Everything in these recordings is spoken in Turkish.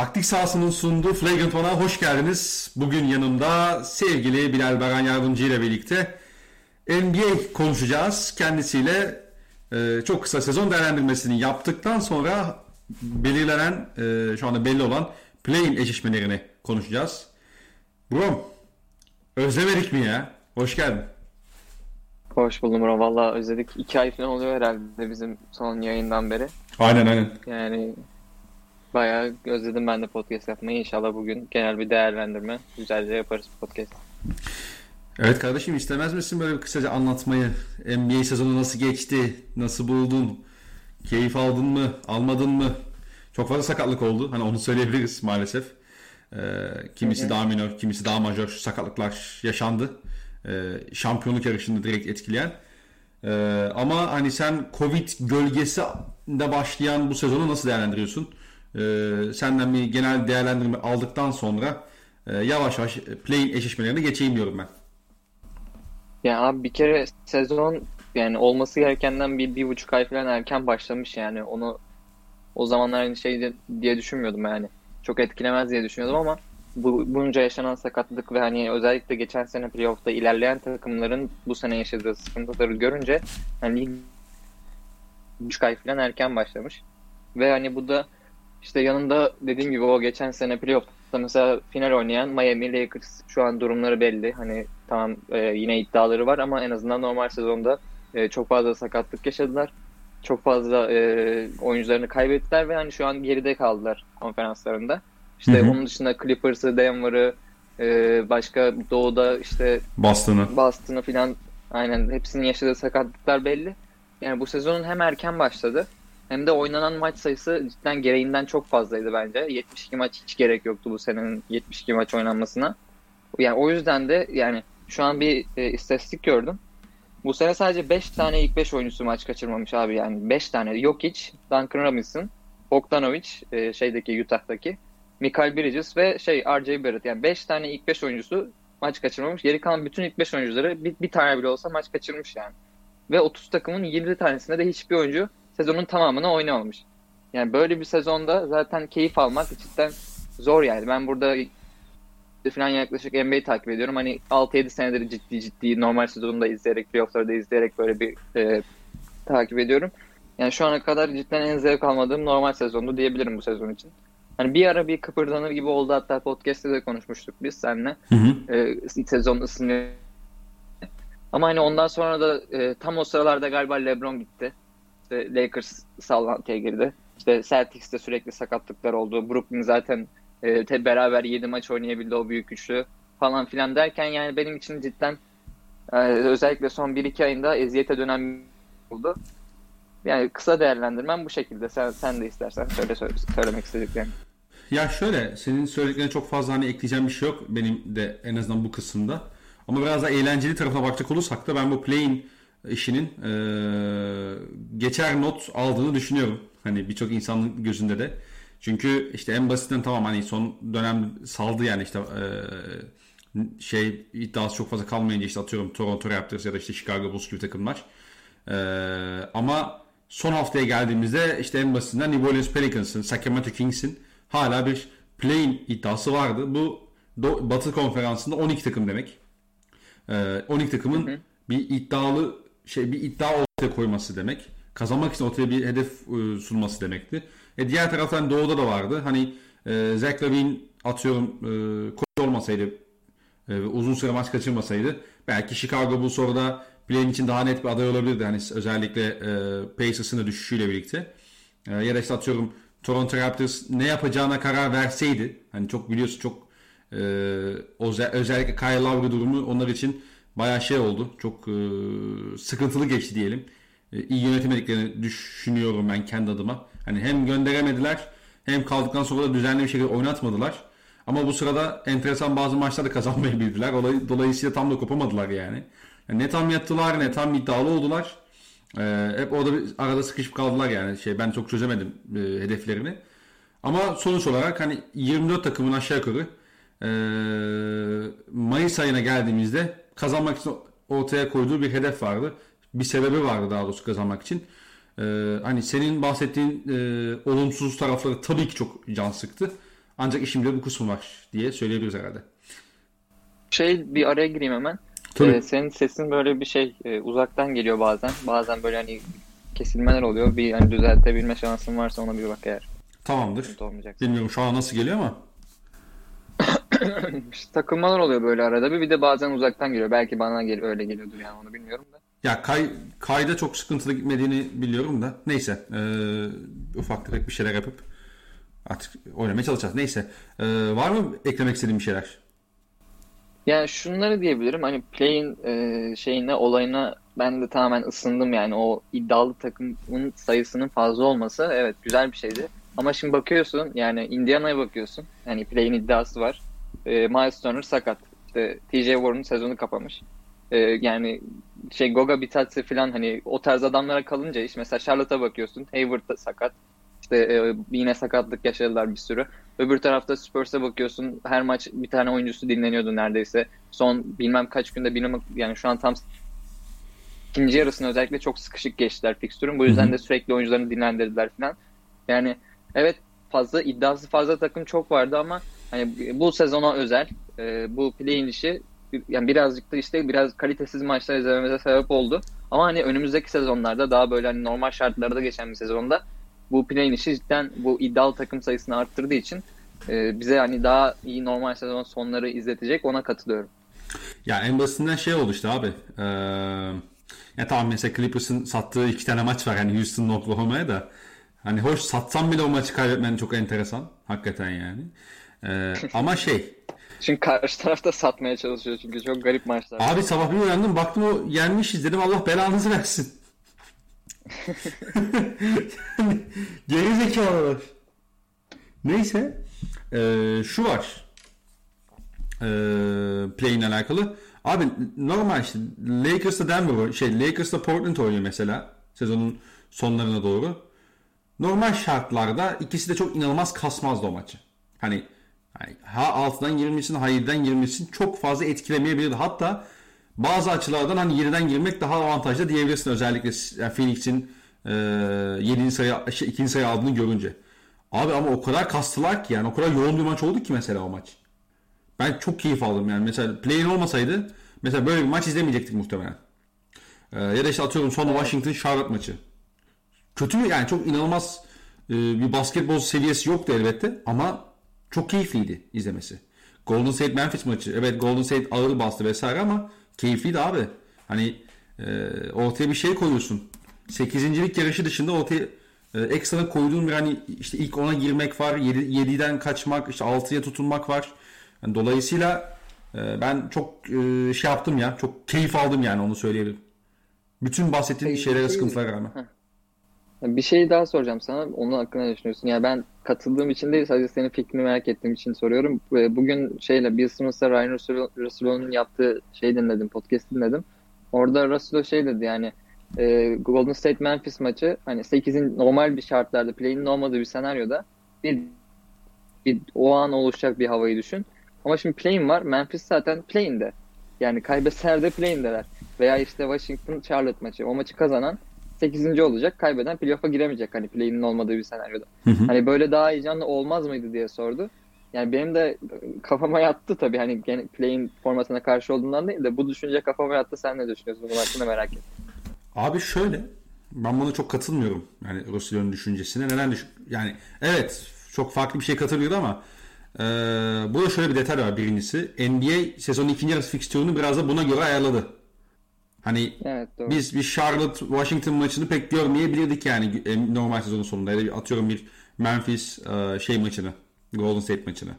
Taktik sahasının sunduğu Flagrant One'a hoş geldiniz. Bugün yanımda sevgili Bilal Baran Yardımcı ile birlikte NBA konuşacağız. Kendisiyle e, çok kısa sezon değerlendirmesini yaptıktan sonra belirlenen, e, şu anda belli olan play-in eşleşmelerini konuşacağız. Brom, özlemedik mi ya? Hoş geldin. Hoş buldum Bro. Valla özledik. İki ay falan oluyor herhalde bizim son yayından beri. Aynen aynen. Yani bayağı özledim ben de podcast yapmayı. İnşallah bugün genel bir değerlendirme güzelce yaparız podcast. Evet kardeşim istemez misin böyle bir kısaca anlatmayı? NBA sezonu nasıl geçti? Nasıl buldun? Keyif aldın mı? Almadın mı? Çok fazla sakatlık oldu. Hani onu söyleyebiliriz maalesef. Ee, kimisi hı. daha minor, kimisi daha majör sakatlıklar yaşandı. Ee, şampiyonluk yarışını direkt etkileyen. Ee, ama hani sen Covid gölgesinde başlayan bu sezonu nasıl değerlendiriyorsun? Ee, senden bir genel değerlendirme aldıktan sonra e, yavaş yavaş play eşleşmelerine geçeyim diyorum ben. Ya abi bir kere sezon yani olması gerekenden bir, bir buçuk ay falan erken başlamış yani. Onu o zamanlar aynı şey diye düşünmüyordum yani. Çok etkilemez diye düşünüyordum ama bu bunca yaşanan sakatlık ve hani özellikle geçen sene playoff'ta ilerleyen takımların bu sene yaşadığı sıkıntıları görünce hani lig buçuk ay falan erken başlamış. Ve hani bu da işte yanında dediğim gibi o geçen sene playoff'ta mesela final oynayan Miami Lakers şu an durumları belli. Hani tamam e, yine iddiaları var ama en azından normal sezonda e, çok fazla sakatlık yaşadılar. Çok fazla e, oyuncularını kaybettiler ve hani şu an geride kaldılar konferanslarında. İşte Hı hı. onun dışında Clippers'ı, Denver'ı, e, başka doğuda işte Boston'ı. Boston'ı falan aynen hepsinin yaşadığı sakatlıklar belli. Yani bu sezonun hem erken başladı hem de oynanan maç sayısı cidden gereğinden çok fazlaydı bence. 72 maç hiç gerek yoktu bu senenin 72 maç oynanmasına. Yani o yüzden de yani şu an bir e, istatistik gördüm. Bu sene sadece 5 tane ilk 5 oyuncusu maç kaçırmamış abi yani 5 tane. Jokic, Duncan Robinson, Bogdanovic e, şeydeki Utah'taki, Michael Bridges ve şey RJ Barrett yani 5 tane ilk 5 oyuncusu maç kaçırmamış. Geri kalan bütün ilk 5 oyuncuları bir, bir tane bile olsa maç kaçırmış yani. Ve 30 takımın 20 tanesinde de hiçbir oyuncu sezonun tamamını oynamamış. Yani böyle bir sezonda zaten keyif almak cidden zor yani. Ben burada falan yaklaşık NBA'yi takip ediyorum. Hani 6-7 senedir ciddi ciddi normal sezonunda izleyerek, playoff'ları da izleyerek böyle bir e, takip ediyorum. Yani şu ana kadar cidden en zevk almadığım normal sezondu diyebilirim bu sezon için. Hani bir ara bir kıpırdanır gibi oldu hatta podcast'te de konuşmuştuk biz seninle. Hı hı. E, sezon ısınıyor. Ama hani ondan sonra da e, tam o sıralarda galiba LeBron gitti. İşte Lakers sallantıya girdi. İşte Celtics'te sürekli sakatlıklar oldu. Brooklyn zaten e, beraber 7 maç oynayabildi o büyük güçlü falan filan derken yani benim için cidden e, özellikle son 1-2 ayında eziyete dönem oldu. Yani kısa değerlendirmem bu şekilde. Sen sen de istersen söyle, söyle söylemek istediklerini. Ya şöyle senin söylediklerine çok fazla hani ekleyeceğim bir şey yok benim de en azından bu kısımda. Ama biraz da eğlenceli tarafına bakacak olursak da ben bu play'in işinin eee, geçer not aldığını düşünüyorum. Hani birçok insanın gözünde de. Çünkü işte en basitinden tamam hani son dönem saldı yani işte eee, şey iddiası çok fazla kalmayınca işte atıyorum Toronto Raptors ya da işte Chicago Bulls gibi takımlar. Eee, ama son haftaya geldiğimizde işte en basitinden New Orleans Pelicans'ın, Sacramento Kings'in hala bir play-in iddiası vardı. Bu Batı konferansında 12 takım demek. Ee, 12 takımın Hı hı. bir iddialı şey bir iddia ortaya koyması demek. Kazanmak için ortaya bir hedef e, sunması demekti. E, diğer taraftan Doğu'da da vardı. Hani e, Zach Lavine atıyorum e, koç olmasaydı e, uzun süre maç kaçırmasaydı belki Chicago Bulls orada play-in için daha net bir aday olabilirdi. Hani özellikle e, Pacers'ın da düşüşüyle birlikte. E, ya da işte atıyorum Toronto Raptors ne yapacağına karar verseydi. Hani çok biliyorsun çok e, özel- özellikle Kyle Lowry durumu onlar için bayağı şey oldu. Çok e, sıkıntılı geçti diyelim. E, iyi yönetemediklerini düşünüyorum ben kendi adıma. Hani hem gönderemediler hem kaldıktan sonra da düzenli bir şekilde oynatmadılar. Ama bu sırada enteresan bazı maçlarda kazanmayı bildiler. Olay- Dolayısıyla tam da kopamadılar yani. Yani ne tam yattılar ne tam iddialı oldular. Ee, hep orada bir arada sıkışıp kaldılar yani. Şey ben çok çözemedim e, hedeflerini. Ama sonuç olarak hani 24 takımın aşağı yukarı e, Mayıs ayına geldiğimizde kazanmak için ortaya koyduğu bir hedef vardı. Bir sebebi vardı daha doğrusu kazanmak için. E, hani senin bahsettiğin e, olumsuz tarafları tabii ki çok can sıktı. Ancak işimde bu kısmı var diye söyleyebiliriz herhalde. Şey bir araya gireyim hemen. Tabii. Ee, senin sesin böyle bir şey e, uzaktan geliyor bazen. Bazen böyle hani kesilmeler oluyor. Bir hani düzeltebilme şansın varsa ona bir bak eğer. Tamamdır. Bilmiyorum şu an nasıl geliyor ama. İşte takılmalar oluyor böyle arada bir. Bir de bazen uzaktan geliyor. Belki bana gel öyle geliyordur yani onu bilmiyorum da. Ya kay, kayda çok sıkıntılı gitmediğini biliyorum da. Neyse. E, ufak tefek bir şeyler yapıp artık oynamaya çalışacağız. Neyse. E, var mı eklemek istediğin bir şeyler? Yani şunları diyebilirim. Hani play'in e, şeyine olayına ben de tamamen ısındım yani o iddialı takımın sayısının fazla olması evet güzel bir şeydi. Ama şimdi bakıyorsun yani Indiana'ya bakıyorsun. Yani play'in iddiası var. E, Miles Turner sakat. İşte TJ Warren sezonu kapamış. E, yani şey Goga Bitadze falan hani o tarz adamlara kalınca iş mesela Charlotte'a bakıyorsun. Hayward da sakat. İşte e, yine sakatlık yaşadılar bir sürü. Öbür tarafta Spurs'a bakıyorsun. Her maç bir tane oyuncusu dinleniyordu neredeyse. Son bilmem kaç günde bilmem yani şu an tam ikinci yarısını özellikle çok sıkışık geçtiler fikstürün. Bu yüzden de sürekli oyuncularını dinlendirdiler falan. Yani evet fazla iddiası fazla takım çok vardı ama hani bu sezona özel e, bu play-in işi yani birazcık da işte biraz kalitesiz maçlar izlememize sebep oldu. Ama hani önümüzdeki sezonlarda daha böyle hani normal şartlarda geçen bir sezonda bu play-in işi cidden bu iddialı takım sayısını arttırdığı için e, bize hani daha iyi normal sezon sonları izletecek ona katılıyorum. Ya en basitinden şey oldu işte abi. Ee, ya tamam mesela Clippers'ın sattığı iki tane maç var hani Houston'la Oklahoma'ya da. Hani hoş satsam bile o maçı kaybetmen çok enteresan. Hakikaten yani. Ee, ama şey. Çünkü karşı tarafta satmaya çalışıyor çünkü çok garip maçlar. Abi sabah bir uyandım baktım o yenmişiz dedim Allah belanızı versin. Geri zekalılar. Neyse. Ee, şu var. Ee, play'in alakalı. Abi normal işte Lakers'ta Denver şey Lakers'ta Portland oynuyor mesela sezonun sonlarına doğru. Normal şartlarda ikisi de çok inanılmaz kasmazdı o maçı. Hani, hani ha altından girmişsin ha 7'den girmişsin çok fazla etkilemeyebilirdi. Hatta bazı açılardan hani 7'den girmek daha avantajlı diyebilirsin özellikle yani Phoenix'in e, 7. sayı 2. sayı aldığını görünce. Abi ama o kadar kastılar ki yani o kadar yoğun bir maç oldu ki mesela o maç. Ben çok keyif aldım yani. Mesela play'in olmasaydı mesela böyle bir maç izlemeyecektik muhtemelen. Ee, ya da işte atıyorum son Washington Charlotte maçı. Kötü yani çok inanılmaz e, bir basketbol seviyesi yoktu elbette ama çok keyifliydi izlemesi. Golden State Memphis maçı. Evet Golden State ağır bastı vesaire ama keyifliydi abi. Hani e, ortaya bir şey koyuyorsun. 8. yarışı dışında ortaya e, ekstra koyduğun bir hani işte ilk 10'a girmek var. 7, 7'den kaçmak, işte 6'ya tutunmak var. Yani dolayısıyla e, ben çok e, şey yaptım ya. Çok keyif aldım yani onu söyleyebilirim. Bütün bahsettiğim Peki, şeylere şey- sıkıntılara rağmen. Bir şey daha soracağım sana. Onun hakkında ne düşünüyorsun? Yani ben katıldığım için değil sadece senin fikrini merak ettiğim için soruyorum. Bugün şeyle Bill Simmons'la Ryan Russell- Russillo'nun yaptığı şey dinledim, podcast dinledim. Orada Russillo şey dedi yani e, Golden State Memphis maçı hani 8'in normal bir şartlarda play'in olmadığı bir senaryoda bir, bir o an oluşacak bir havayı düşün. Ama şimdi play'in var. Memphis zaten play'inde. Yani kaybetseler de play'indeler. Veya işte Washington Charlotte maçı. O maçı kazanan 8. olacak. Kaybeden playoff'a giremeyecek hani play'inin olmadığı bir senaryoda. Hı hı. Hani böyle daha heyecanlı olmaz mıydı diye sordu. Yani benim de kafama yattı tabii hani play'in formatına karşı olduğundan değil de bu düşünce kafama yattı. Sen ne düşünüyorsun? Bunun hakkında merak ettim. Abi şöyle ben buna çok katılmıyorum. Yani Russillo'nun düşüncesine. Neden düşün? Yani evet çok farklı bir şey katılıyordu ama e, burada şöyle bir detay var birincisi. NBA sezonun ikinci yarısı fikstürünü biraz da buna göre ayarladı. Hani Evet doğru. biz bir Charlotte Washington maçını pek görmeyebilirdik yani e, normal sezonun sonunda. Ya da bir- atıyorum bir Memphis e, şey maçını, Golden State maçını.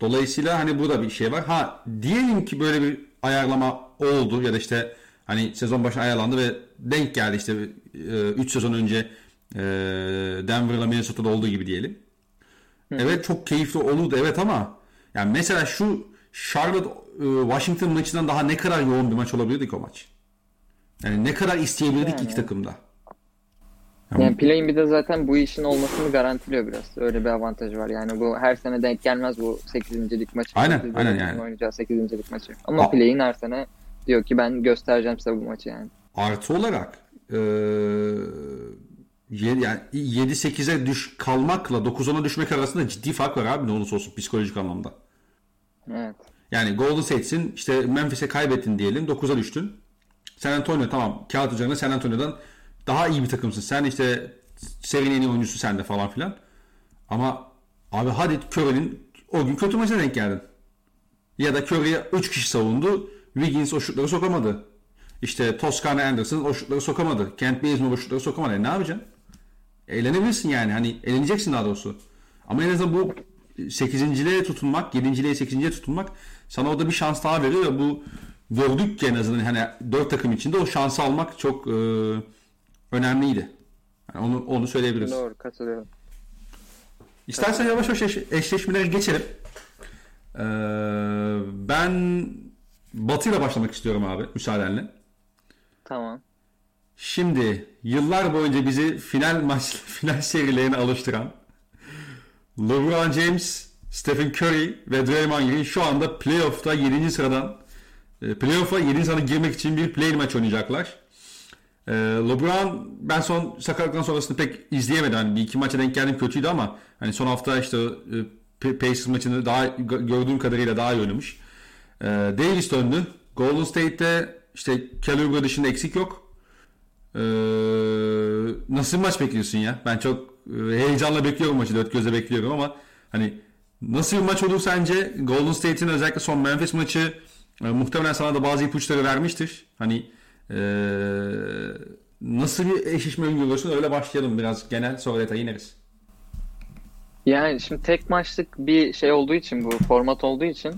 Dolayısıyla hani burada bir şey var. Ha diyelim ki böyle bir ayarlama oldu ya da işte hani sezon başı ayarlandı ve denk geldi işte 3 sezon önce e, Denver'la Minnesota'da olduğu gibi diyelim. Evet çok keyifli olurdu evet ama yani mesela şu Charlotte e, Washington maçından daha ne kadar yoğun bir maç olabilirdi ki o maç. Yani ne kadar isteyebilirdik Yani. iki takımda. Yani play'in bir de zaten bu işin olmasını garantiliyor biraz. Öyle bir avantajı var. Yani bu her sene denk gelmez bu 8. lig maçı. Aynen, Sekizinci aynen yani. Oynayacağı 8. lig maçı. Ama A- play'in her sene diyor ki ben göstereceğim size bu maçı yani. Artı olarak e, yani 7-8'e düş kalmakla 9-10'a düşmek arasında ciddi fark var abi ne olursa olsun psikolojik anlamda. Evet. Yani Golden State'sin işte Memphis'e kaybettin diyelim 9'a düştün. San Antonio tamam kağıt üzerinde San Antonio'dan daha iyi bir takımsın. Sen işte serinin en iyi oyuncusu sende falan filan. Ama abi hadi Curry'nin o gün kötü maçına denk geldin. Ya da Curry'e 3 kişi savundu. Wiggins o şutları sokamadı. İşte Toscana Anderson o şutları sokamadı. Kent Bazemore o şutları sokamadı. E ne yapacaksın? Eğlenebilirsin yani. Hani eğleneceksin daha doğrusu. Ama en azından bu 8.liğe tutunmak, 7.liğe 8.liğe tutunmak sana orada bir şans daha veriyor ve bu gördük ki en azından hani 4 takım içinde o şansı almak çok e, önemliydi. Yani onu onu söyleyebiliriz. Doğru katılıyorum. İstersen yavaş yavaş eşleşmelere geçelim. Ee, ben Batı ile başlamak istiyorum abi müsaadenle. Tamam. Şimdi yıllar boyunca bizi final maç final serilerine alıştıran LeBron James, Stephen Curry ve Draymond Green şu anda playoff'ta 7. sıradan playoff'a 7. sırada girmek için bir play maç oynayacaklar. E, LeBron ben son sakatlıktan sonrasını pek izleyemedim. Hani bir iki maça denk geldim kötüydü ama hani son hafta işte e, Pacers maçını daha gördüğüm kadarıyla daha iyi oynamış. Davis döndü. Golden State'te işte Kelly dışında eksik yok. nasıl bir maç bekliyorsun ya? Ben çok heyecanla bekliyorum maçı. Dört gözle bekliyorum ama hani nasıl bir maç olur sence? Golden State'in özellikle son Memphis maçı e, muhtemelen sana da bazı ipuçları vermiştir. Hani e, nasıl bir eşleşme öngörüyorsun? Öyle başlayalım biraz genel sonra detaya ineriz. Yani şimdi tek maçlık bir şey olduğu için bu format olduğu için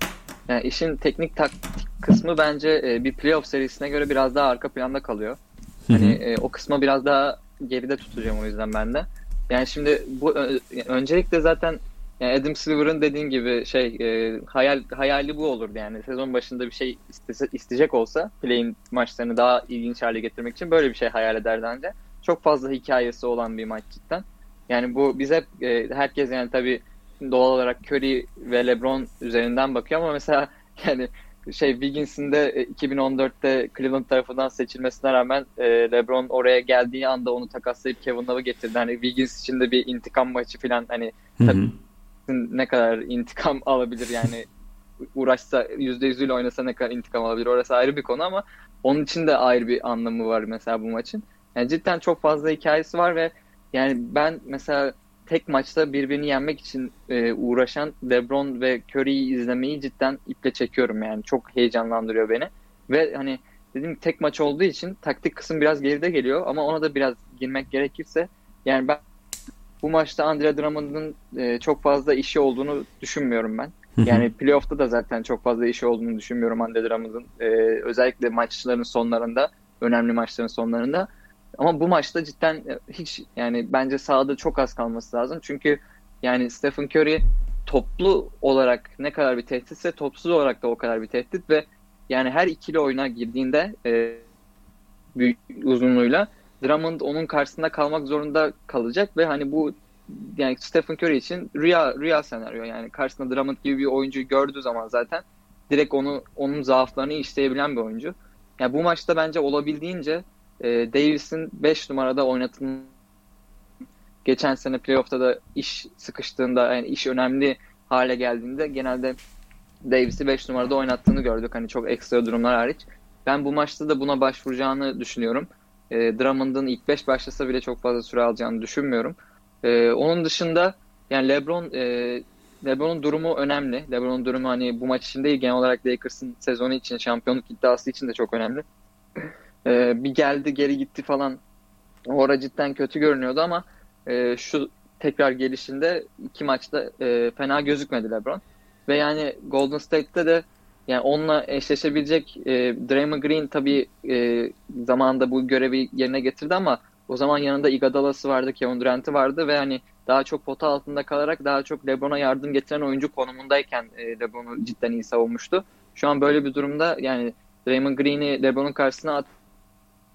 yani işin teknik taktik kısmı bence e, bir playoff serisine göre biraz daha arka planda kalıyor. Hani e, o kısmı biraz daha geride tutacağım o yüzden ben de. Yani şimdi bu öncelikle zaten yani Adam Silver'ın dediğin gibi şey e, hayal hayali bu olurdu yani sezon başında bir şey istese, isteyecek olsa play'in maçlarını daha ilginç hale getirmek için böyle bir şey hayal ederdi önce. Çok fazla hikayesi olan bir maç cidden. Yani bu bize e, herkes yani tabii doğal olarak Curry ve LeBron üzerinden bakıyor ama mesela yani şey Wiggins'in de 2014'te Cleveland tarafından seçilmesine rağmen e, LeBron oraya geldiği anda onu takaslayıp Kevin Love'ı getirdi. Hani Wiggins için de bir intikam maçı falan hani tabii ne kadar intikam alabilir yani uğraşsa yüzde yüzüyle oynasa ne kadar intikam alabilir orası ayrı bir konu ama onun için de ayrı bir anlamı var mesela bu maçın. Yani cidden çok fazla hikayesi var ve yani ben mesela tek maçta birbirini yenmek için e, uğraşan LeBron ve Curry'yi izlemeyi cidden iple çekiyorum yani. Çok heyecanlandırıyor beni. Ve hani dediğim tek maç olduğu için taktik kısım biraz geride geliyor ama ona da biraz girmek gerekirse yani ben bu maçta Andre Drummond'un e, çok fazla işi olduğunu düşünmüyorum ben. Yani playoff'ta da zaten çok fazla işi olduğunu düşünmüyorum Andre Drummond'un. E, özellikle maçların sonlarında, önemli maçların sonlarında. Ama bu maçta cidden e, hiç yani bence sahada çok az kalması lazım. Çünkü yani Stephen Curry toplu olarak ne kadar bir tehditse topsuz olarak da o kadar bir tehdit ve yani her ikili oyuna girdiğinde e, büyük uzunluğuyla Drummond onun karşısında kalmak zorunda kalacak ve hani bu yani Stephen Curry için rüya rüya senaryo yani karşısında Drummond gibi bir oyuncuyu gördüğü zaman zaten direkt onu onun zaaflarını işleyebilen bir oyuncu. Yani bu maçta bence olabildiğince e, Davis'in 5 numarada oynatın geçen sene playoff'ta da iş sıkıştığında yani iş önemli hale geldiğinde genelde Davis'i 5 numarada oynattığını gördük. Hani çok ekstra durumlar hariç. Ben bu maçta da buna başvuracağını düşünüyorum. E, Drummond'ın ilk 5 başlasa bile çok fazla süre alacağını düşünmüyorum. E, onun dışında yani LeBron e, LeBron'un durumu önemli. LeBron'un durumu hani bu maç için değil genel olarak Lakers'ın sezonu için, şampiyonluk iddiası için de çok önemli. E, bir geldi geri gitti falan. Orada cidden kötü görünüyordu ama e, şu tekrar gelişinde iki maçta e, fena gözükmedi LeBron. Ve yani Golden State'te de yani onunla eşleşebilecek e, Draymond Green tabii e, zamanında bu görevi yerine getirdi ama o zaman yanında Iguodala'sı vardı, Kevin Durant'i vardı ve hani daha çok pota altında kalarak daha çok LeBron'a yardım getiren oyuncu konumundayken e, LeBron'u cidden iyi savunmuştu. Şu an böyle bir durumda yani Draymond Green'i LeBron'un karşısına at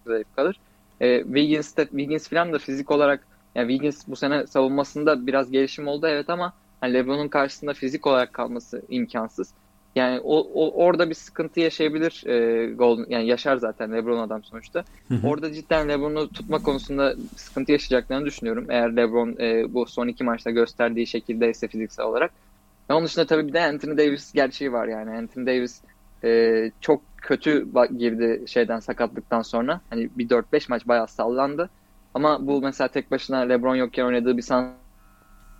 zayıf kalır. E, Wiggins, de, Wiggins falan da fizik olarak yani Wiggins bu sene savunmasında biraz gelişim oldu evet ama hani LeBron'un karşısında fizik olarak kalması imkansız. Yani o, o orada bir sıkıntı yaşayabilir e, Golden yani yaşar zaten LeBron adam sonuçta. Orada cidden LeBron'u tutma konusunda sıkıntı yaşayacaklarını düşünüyorum. Eğer LeBron e, bu son iki maçta gösterdiği şekilde ise fiziksel olarak. Ve onun dışında tabii bir de Anthony Davis gerçeği var yani. Anthony Davis e, çok kötü girdi şeyden sakatlıktan sonra. Hani bir 4-5 maç bayağı sallandı. Ama bu mesela tek başına LeBron yokken oynadığı bir san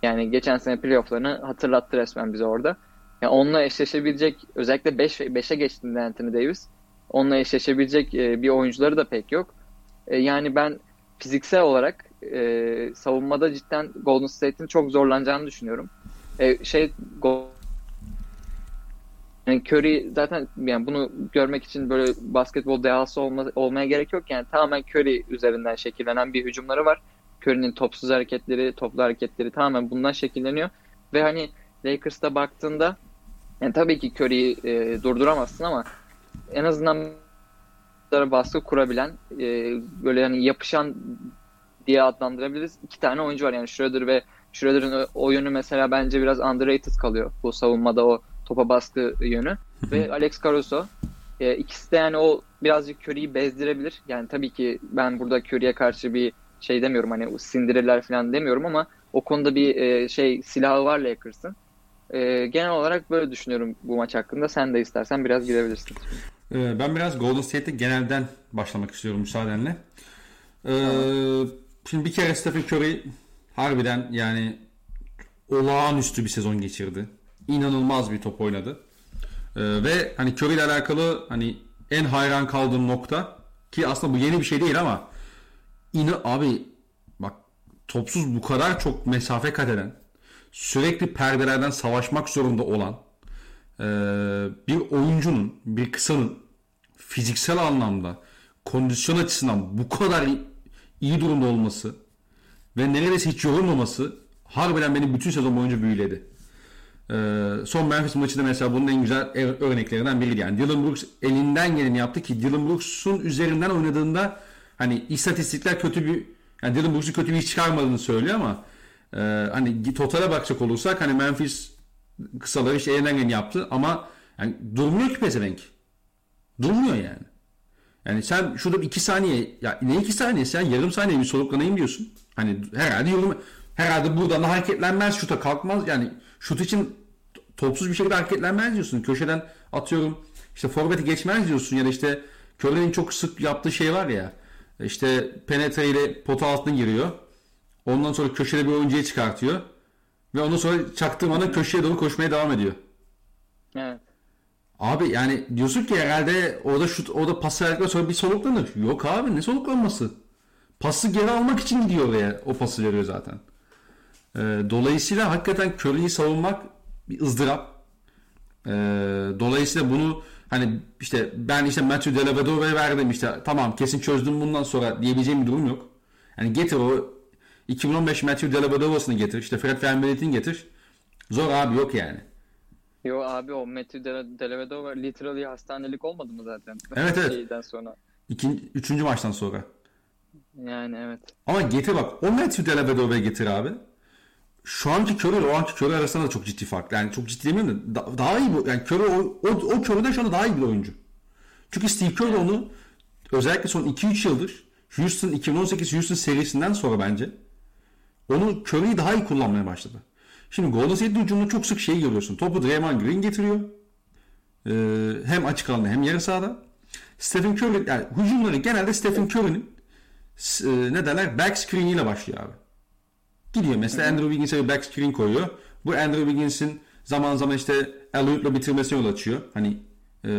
yani geçen sene playoff'larını hatırlattı resmen bize orada. Yani onunla eşleşebilecek özellikle 5 5'e beş, geçtiğinde Anthony Davis onunla eşleşebilecek e, bir oyuncuları da pek yok. E, yani ben fiziksel olarak e, savunmada cidden Golden State'in çok zorlanacağını düşünüyorum. E, şey yani Curry zaten yani bunu görmek için böyle basketbol dehası olma, olmaya gerek yok. Yani tamamen Curry üzerinden şekillenen bir hücumları var. Curry'nin topsuz hareketleri, toplu hareketleri tamamen bundan şekilleniyor. Ve hani Lakers'ta baktığında yani tabii ki Curry'i e, durduramazsın ama en azından baskı kurabilen e, böyle yani yapışan diye adlandırabiliriz. İki tane oyuncu var yani Schroeder ve Schroeder'ın oyunu mesela bence biraz underrated kalıyor bu savunmada o topa baskı yönü. ve Alex Caruso e, ikisi de yani o birazcık Curry'i bezdirebilir. Yani tabii ki ben burada Curry'e karşı bir şey demiyorum hani sindirirler falan demiyorum ama o konuda bir e, şey silahı var Lakers'ın. E, genel olarak böyle düşünüyorum bu maç hakkında. Sen de istersen biraz gidebilirsin. E, ben biraz Golden State'e genelden başlamak istiyorum müsaadenle. E, Şimdi bir kere Stephen Curry harbiden yani olağanüstü bir sezon geçirdi. İnanılmaz bir top oynadı. Ee, ve hani Curry ile alakalı hani en hayran kaldığım nokta ki aslında bu yeni bir şey değil ama ina abi bak topsuz bu kadar çok mesafe kat eden sürekli perdelerden savaşmak zorunda olan e, bir oyuncunun bir kısanın fiziksel anlamda kondisyon açısından bu kadar iyi durumda olması ve neredeyse hiç yorulmaması harbiden beni bütün sezon boyunca büyüledi. Ee, son Memphis maçı da mesela bunun en güzel örneklerinden biriydi. Yani Dylan Brooks elinden geleni yaptı ki Dylan Brooks'un üzerinden oynadığında hani istatistikler kötü bir yani Dylan Brooks'un kötü bir iş çıkarmadığını söylüyor ama e, hani totale bakacak olursak hani Memphis kısaları işte elinden geleni yaptı ama yani durmuyor ki pezevenk. Durmuyor yani. Yani sen şurada iki saniye ya ne iki saniye sen yarım saniye bir soluklanayım diyorsun. Hani herhalde yorum herhalde buradan da hareketlenmez şuta kalkmaz yani şut için topsuz bir şekilde hareketlenmez diyorsun. Köşeden atıyorum işte forveti geçmez diyorsun ya da işte Curry'nin çok sık yaptığı şey var ya işte penetre ile pota altına giriyor. Ondan sonra köşede bir oyuncuya çıkartıyor. Ve ondan sonra çaktırmadan köşeye doğru koşmaya devam ediyor. Evet. Abi yani diyorsun ki herhalde orada şut orada pas verdikten sonra bir soluklanır. Yok abi ne soluklanması? Pası geri almak için gidiyor oraya. O pası veriyor zaten. Ee, dolayısıyla hakikaten Curry'i savunmak bir ızdırap. Ee, dolayısıyla bunu hani işte ben işte Matthew Dellavedore'ya verdim işte tamam kesin çözdüm bundan sonra diyebileceğim bir durum yok. Yani getir o 2015 Matthew Dellavedore'sını getir. işte Fred VanVleet'in getir. Zor abi yok yani. Yo abi o Matthew Dellavedova literally hastanelik olmadı mı zaten? Evet evet. Şeyden sonra. İkinci, üçüncü maçtan sonra. Yani evet. Ama getir bak o Matthew Dellavedova'ya getir abi. Şu anki Curry ile o anki Curry arasında da çok ciddi fark. Yani çok ciddi demeyeyim de daha iyi bu. Yani Curry o, o, o Curry'den şu anda daha iyi bir oyuncu. Çünkü Steve Kerr onu özellikle son 2-3 yıldır Houston 2018 Houston serisinden sonra bence onu Curry'i daha iyi kullanmaya başladı. Şimdi Golden State hücumunda çok sık şey görüyorsun. Topu Draymond Green getiriyor. Ee, hem açık alanda hem yarı sahada. Stephen Curry, yani hücumları genelde Stephen Curry'nin e, ne derler back screen ile başlıyor abi. Gidiyor mesela Andrew Wiggins'e bir back screen koyuyor. Bu Andrew Wiggins'in zaman zaman işte alley bitirmesine yol açıyor. Hani e,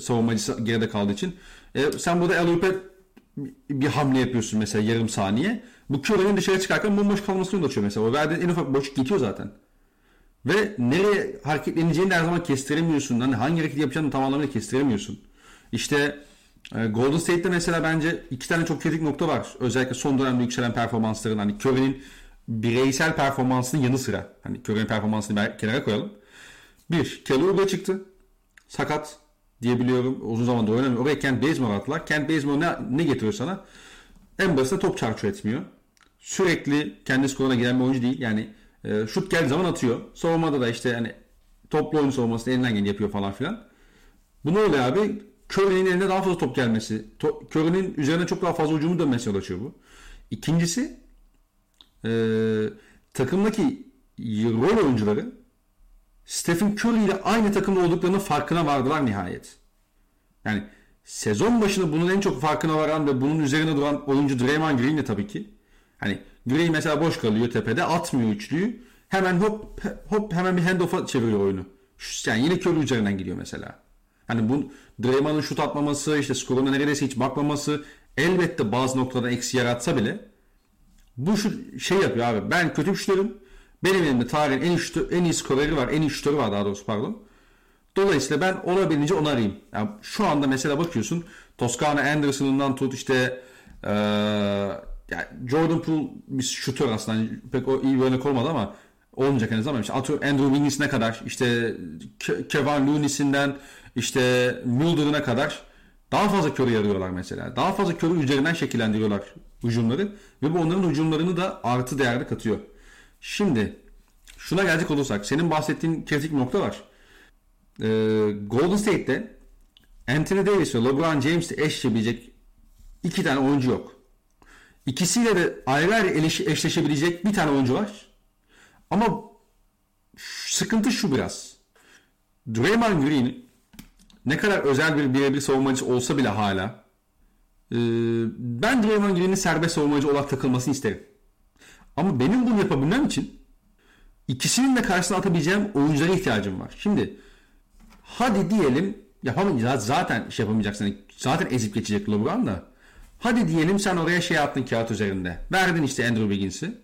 savunmacı geride kaldığı için. E, sen burada alley bir hamle yapıyorsun mesela yarım saniye. Bu Curry'nin dışarı çıkarken bomboş kalmasını açıyor mesela. O verdiğin en ufak boşluk gidiyor zaten. Ve nereye hareketleneceğini de her zaman kestiremiyorsun. Hani hangi hareket yapacağını tam anlamıyla kestiremiyorsun. İşte e, Golden State'de mesela bence iki tane çok kritik nokta var. Özellikle son dönemde yükselen performansların. Hani Curry'nin bireysel performansının yanı sıra. Hani Curry'nin performansını kenara koyalım. Bir, Kelly Oubre çıktı. Sakat diyebiliyorum. Uzun zamandır oynamıyor. Oraya Kent Bazemore attılar. Kent Bazemore ne, ne getiriyor sana? En basitinde top çarçur etmiyor sürekli kendi skoruna giren bir oyuncu değil. Yani e, şut geldiği zaman atıyor. Savunmada da işte hani toplu oyun savunmasını elinden geleni yapıyor falan filan. Bu ne oluyor abi? Curry'nin eline daha fazla top gelmesi. To- Curry'nin üzerine çok daha fazla ucumu dönmesi yol açıyor bu. İkincisi e, takımdaki rol oyuncuları Stephen Curry ile aynı takımda olduklarının farkına vardılar nihayet. Yani sezon başında bunun en çok farkına varan ve bunun üzerine duran oyuncu Draymond Green de tabii ki. Hani Green mesela boş kalıyor tepede atmıyor üçlüyü. Hemen hop hop hemen bir handoff'a çeviriyor oyunu. Yani yine Curry üzerinden gidiyor mesela. Hani bu Draymond'ın şut atmaması, işte skoruna neredeyse hiç bakmaması elbette bazı noktada eksi yaratsa bile bu şu şey yapıyor abi. Ben kötü şutörüm. Benim elimde tarihin en iyi, şutör, en iyi skoreri var. En iyi şutörü var daha doğrusu pardon. Dolayısıyla ben olabildiğince onu arayayım. Yani şu anda mesela bakıyorsun Toscana Anderson'ından tut işte ee, yani Jordan Poole bir şutör aslında hani pek o iyi bir örnek olmadı ama olmayacak en azından. İşte Andrew Wiggins ne kadar işte Kevin Looney'sinden işte Mulder'ına kadar daha fazla körü yarıyorlar mesela. Daha fazla körü üzerinden şekillendiriyorlar hücumları ve bu onların hücumlarını da artı değerde katıyor. Şimdi şuna gelecek olursak senin bahsettiğin kritik nokta var. Ee, Golden State'te Anthony Davis ve LeBron James'le eşleşebilecek iki tane oyuncu yok. İkisiyle de ayrı ayrı eşleşebilecek bir tane oyuncu var. Ama sıkıntı şu biraz. Draymond Green ne kadar özel bir birebir savunmacı olsa bile hala e, ben Draymond Green'in serbest savunmacı olarak takılmasını isterim. Ama benim bunu yapabilmem için ikisinin de karşısına atabileceğim oyunculara ihtiyacım var. Şimdi hadi diyelim yapamayacağız zaten şey yapamayacaksın. Zaten ezip geçecek LeBron da. Hadi diyelim sen oraya şey attın kağıt üzerinde. Verdin işte Andrew Wiggins'i.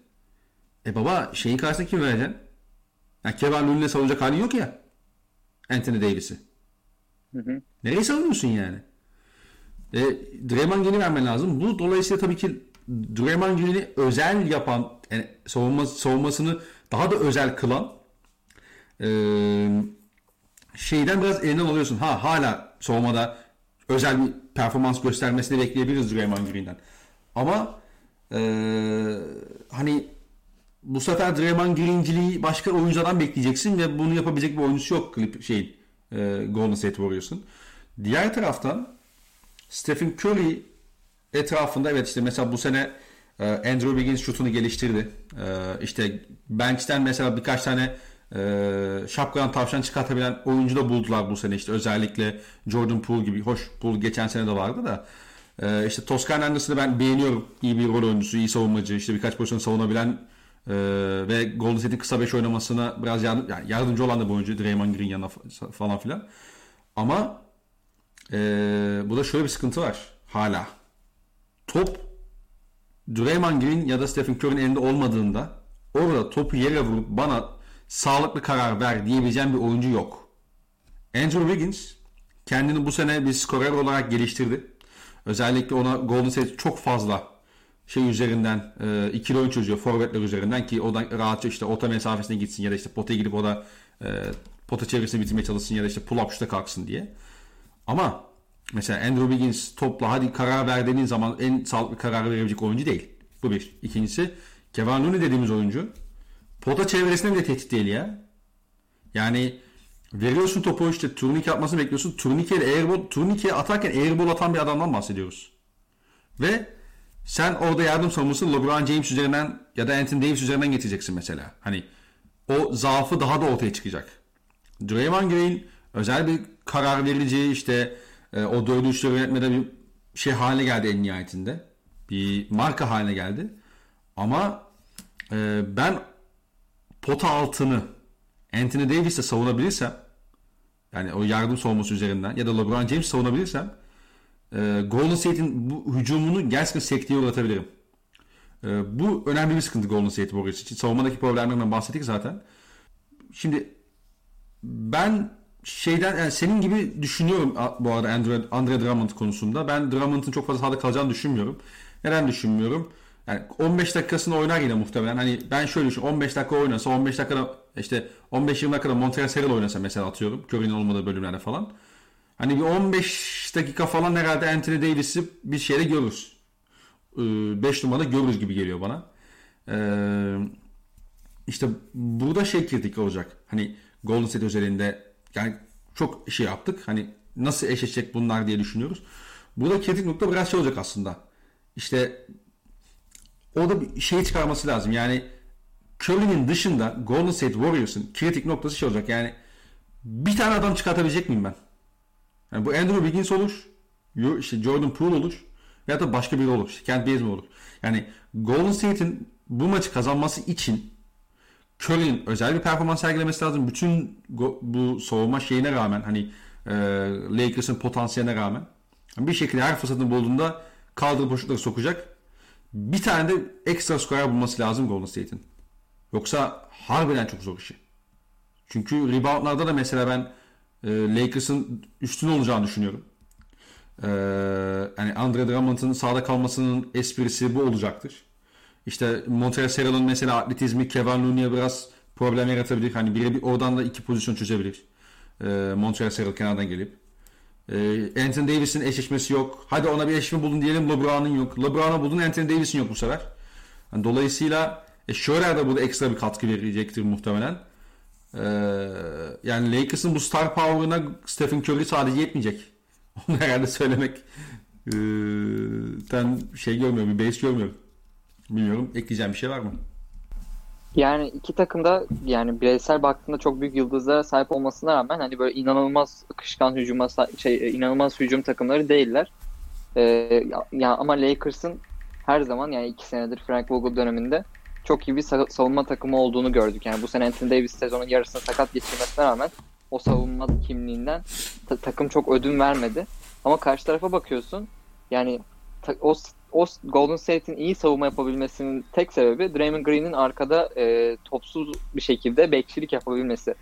E baba şeyin karşısına kim vereceksin? Yani Kevin Looney'le savunacak hali yok ya. Anthony Davis'i. Nereye savunuyorsun yani? E, Draymond Green'i vermen lazım. Bu dolayısıyla tabii ki Draymond Green'i özel yapan, yani savunma, savunmasını daha da özel kılan e, şeyden biraz elinden alıyorsun. Ha hala savunmada özel bir performans göstermesini bekleyebiliriz Draymond Green'den. Ama e, hani bu sefer Draymond Green'ciliği başka oyunculardan bekleyeceksin ve bunu yapabilecek bir oyuncusu yok klip şey e, Golden State Warriors'ın. Diğer taraftan Stephen Curry etrafında evet işte mesela bu sene e, Andrew Wiggins şutunu geliştirdi. E, işte bench'ten mesela birkaç tane e, şapkadan tavşan çıkartabilen oyuncu da buldular bu sene işte özellikle Jordan Poole gibi. Hoş Poole geçen sene de vardı da. E, işte Toscan Anderson'ı ben beğeniyorum. İyi bir rol oyuncusu, iyi savunmacı, işte birkaç pozisyon savunabilen ee, ve Golden State'in kısa 5 oynamasına biraz yardım, yani yardımcı olan da bu oyuncu Draymond Green yanına falan filan. Ama e, bu da şöyle bir sıkıntı var hala. Top Draymond Green ya da Stephen Curry'nin elinde olmadığında orada topu yere vurup bana sağlıklı karar ver diyebileceğim bir oyuncu yok. Andrew Wiggins kendini bu sene bir skorer olarak geliştirdi. Özellikle ona Golden State çok fazla şey üzerinden e, ikili oyun çözüyor forvetler üzerinden ki o da rahatça işte orta mesafesine gitsin ya da işte potaya gidip o da e, pota çevresini bitirmeye çalışsın ya da işte pull up şuta kalksın diye. Ama mesela Andrew Wiggins topla hadi karar ver dediğin zaman en sağlıklı karar verebilecek oyuncu değil. Bu bir. İkincisi Kevin Looney dediğimiz oyuncu pota çevresinde bile tehdit değil ya. Yani veriyorsun topu işte turnike atmasını bekliyorsun. Turnike airball, turnike atarken airball atan bir adamdan bahsediyoruz. Ve sen orada yardım savunması LeBron James üzerinden ya da Anthony Davis üzerinden getireceksin mesela. Hani o zaafı daha da ortaya çıkacak. Draymond Green özel bir karar verici işte e, o dördü üçlü yönetmede bir şey haline geldi en nihayetinde. Bir marka haline geldi. Ama e, ben pota altını Anthony Davis'e savunabilirsem yani o yardım savunması üzerinden ya da LeBron James savunabilirsem e, Golden State'in bu hücumunu gerçekten sekteye uğratabilirim. E, bu önemli bir sıkıntı Golden State Warriors için. Savunmadaki problemlerden bahsettik zaten. Şimdi ben şeyden yani senin gibi düşünüyorum bu arada Andre, Andre Drummond konusunda. Ben Drummond'ın çok fazla sahada kalacağını düşünmüyorum. Neden düşünmüyorum? Yani 15 dakikasını oynar yine muhtemelen. Hani ben şöyle düşün 15 dakika oynasa 15 dakikada işte 15-20 dakikada Montrezl oynasa mesela atıyorum. Curry'nin olmadığı bölümlerde falan. Hani bir 15 dakika falan herhalde Anthony Davis'i bir şeyde görürüz. 5 ee, numarada görürüz gibi geliyor bana. Ee, işte burada şey kritik olacak. Hani Golden State özelinde yani çok şey yaptık. Hani nasıl eşleşecek bunlar diye düşünüyoruz. Burada kritik nokta biraz şey olacak aslında. İşte orada bir şey çıkarması lazım. Yani Curry'nin dışında Golden State Warriors'ın kritik noktası şey olacak. Yani bir tane adam çıkartabilecek miyim ben? Yani bu Andrew Wiggins olur. işte Jordan Poole olur. Ya da başka biri olur. İşte Kent Bazemore olur. Yani Golden State'in bu maçı kazanması için Curry'nin özel bir performans sergilemesi lazım. Bütün bu savunma şeyine rağmen hani e, Lakers'ın potansiyeline rağmen bir şekilde her fırsatını bulduğunda kaldırıp boşlukları sokacak. Bir tane de ekstra skorer bulması lazım Golden State'in. Yoksa harbiden çok zor işi. Çünkü reboundlarda da mesela ben e, Lakers'ın üstün olacağını düşünüyorum. E, yani Andre Drummond'ın sahada kalmasının esprisi bu olacaktır. İşte Montreal Serral'ın mesela atletizmi Kevin Looney'e biraz problem yaratabilir. Hani biri bir oradan da iki pozisyon çözebilir. E, Montreal Serral kenardan gelip. E, Anthony Davis'in eşleşmesi yok. Hadi ona bir eşleşme buldun diyelim LeBron'un yok. LeBron'a buldun Anthony Davis'in yok bu sefer. Yani dolayısıyla e, Schroeder de burada ekstra bir katkı verecektir muhtemelen. Ee, yani Lakers'ın bu star power'ına Stephen Curry sadece yetmeyecek. Onu herhalde söylemek e, şey görmüyorum, bir base görmüyorum. Bilmiyorum. Ekleyeceğim bir şey var mı? Yani iki takım da yani bireysel baktığında çok büyük yıldızlara sahip olmasına rağmen hani böyle inanılmaz akışkan hücuma şey inanılmaz hücum takımları değiller. Ee, ya, ya ama Lakers'ın her zaman yani iki senedir Frank Vogel döneminde çok iyi bir savunma takımı olduğunu gördük. Yani bu sene Anthony Davis sezonun yarısını sakat geçirmesine rağmen o savunma kimliğinden ta- takım çok ödün vermedi. Ama karşı tarafa bakıyorsun yani o, o Golden State'in iyi savunma yapabilmesinin tek sebebi Draymond Green'in arkada e, topsuz bir şekilde bekçilik yapabilmesi.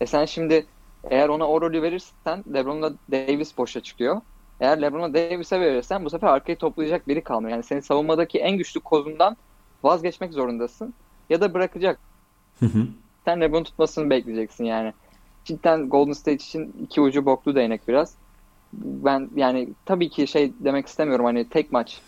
E sen şimdi eğer ona o rolü verirsen LeBron'la Davis boşa çıkıyor. Eğer LeBron'a Davis'e verirsen bu sefer arkayı toplayacak biri kalmıyor. Yani senin savunmadaki en güçlü kozundan vazgeçmek zorundasın ya da bırakacak. Hı hı. Sen LeBron tutmasını bekleyeceksin yani. Cidden Golden State için iki ucu boklu değnek biraz. Ben yani tabii ki şey demek istemiyorum hani tek maç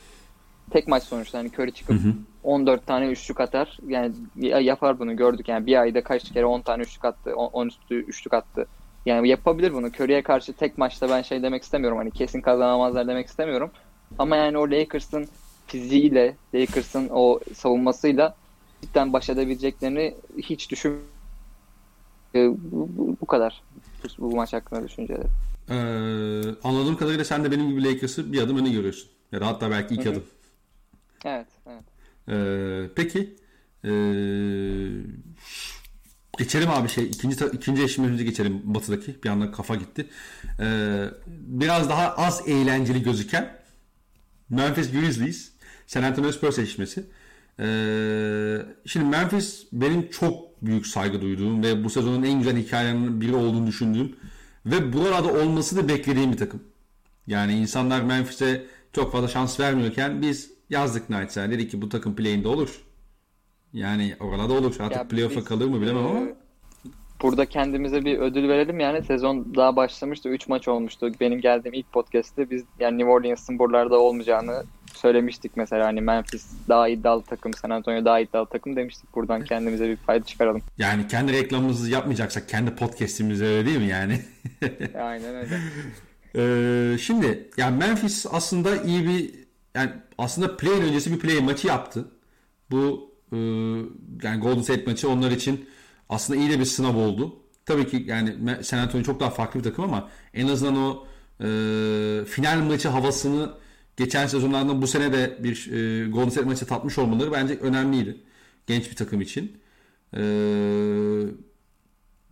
tek maç sonuçta hani Curry çıkıp hı hı. 14 tane üçlük atar. Yani yapar bunu gördük. Yani bir ayda kaç kere 10 tane üçlük attı. 10 üstü üçlük attı. Yani yapabilir bunu. Curry'e karşı tek maçta ben şey demek istemiyorum. Hani kesin kazanamazlar demek istemiyorum. Ama yani o Lakers'ın fiziğiyle, Lakers'ın o savunmasıyla cidden baş edebileceklerini hiç düşün ee, bu, kadar bu, bu maç hakkında düşünceleri. Ee, anladığım kadarıyla sen de benim gibi Lakers'ı bir adım öne görüyorsun. Ya da hatta belki iki Hı-hı. adım. Evet, evet. Ee, peki ee, geçelim abi şey ikinci ikinci eşimimize geçelim batıdaki bir anda kafa gitti. Ee, biraz daha az eğlenceli gözüken Memphis Grizzlies San Antonio Spurs eşleşmesi. Ee, şimdi Memphis benim çok büyük saygı duyduğum ve bu sezonun en güzel hikayelerinin biri olduğunu düşündüğüm ve buralarda olması da beklediğim bir takım. Yani insanlar Memphis'e çok fazla şans vermiyorken biz yazdık Knights'a. Dedik ki bu takım play'inde olur. Yani oralarda olur. Artık playoff'a kalır mı bilemem ama. Burada kendimize bir ödül verelim yani sezon daha başlamıştı. 3 maç olmuştu. Benim geldiğim ilk podcast'te biz yani New Orleans'ın buralarda olmayacağını söylemiştik mesela hani Memphis daha iddialı takım, San Antonio daha iddialı takım demiştik. Buradan kendimize bir fayda çıkaralım. Yani kendi reklamımızı yapmayacaksak kendi podcast'imize öyle değil mi yani? Aynen öyle. ee, şimdi yani Memphis aslında iyi bir yani aslında play öncesi bir play maçı yaptı. Bu e, yani Golden State maçı onlar için aslında iyi de bir sınav oldu. Tabii ki yani San Antonio çok daha farklı bir takım ama en azından o e, final maçı havasını geçen sezonlardan bu sene de bir e, Golden State maçı tatmış olmaları bence önemliydi. Genç bir takım için. E,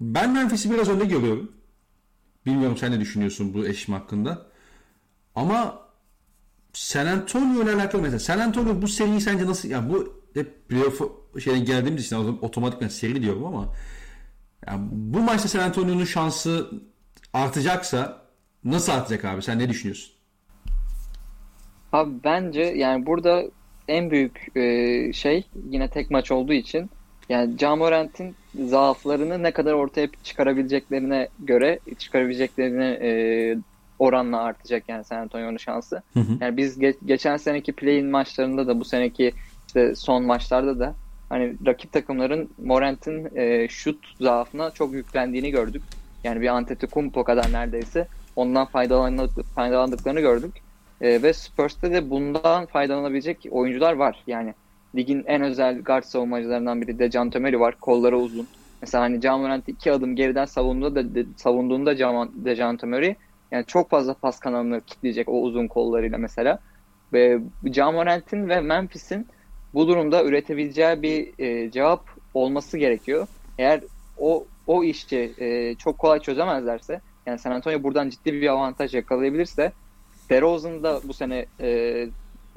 ben Memphis'i biraz önde görüyorum. Bilmiyorum sen ne düşünüyorsun bu eşim hakkında. Ama San Antonio ile alakalı mesela San Antonio bu seriyi sence nasıl yani bu hep playoff şeyine geldiğimiz için otomatikman seri diyorum ama yani bu maçta San Antonio'nun şansı artacaksa nasıl artacak abi? Sen ne düşünüyorsun? Abi bence yani burada en büyük e, şey yine tek maç olduğu için yani Camorant'in zaaflarını ne kadar ortaya çıkarabileceklerine göre çıkarabileceklerine e, oranla artacak yani San Antonio'nun şansı. Hı hı. Yani biz ge- geçen seneki play-in maçlarında da bu seneki işte son maçlarda da hani rakip takımların Morant'in e, şut zaafına çok yüklendiğini gördük. Yani bir Antetokounmpo kadar neredeyse ondan faydalandık, faydalandıklarını gördük. E, ve Spurs'te de bundan faydalanabilecek oyuncular var. Yani ligin en özel guard savunmacılarından biri de Can Tömeri var. Kolları uzun. Mesela hani Can Morant iki adım geriden savunduğunda da de, savunduğunda Can, Dejan Tömeri yani çok fazla pas kanalını kitleyecek o uzun kollarıyla mesela. Ve Can Morant'in ve Memphis'in bu durumda üretebileceği bir e, cevap olması gerekiyor. Eğer o o işi e, çok kolay çözemezlerse yani San Antonio buradan ciddi bir avantaj yakalayabilirse DeRozan da bu sene e,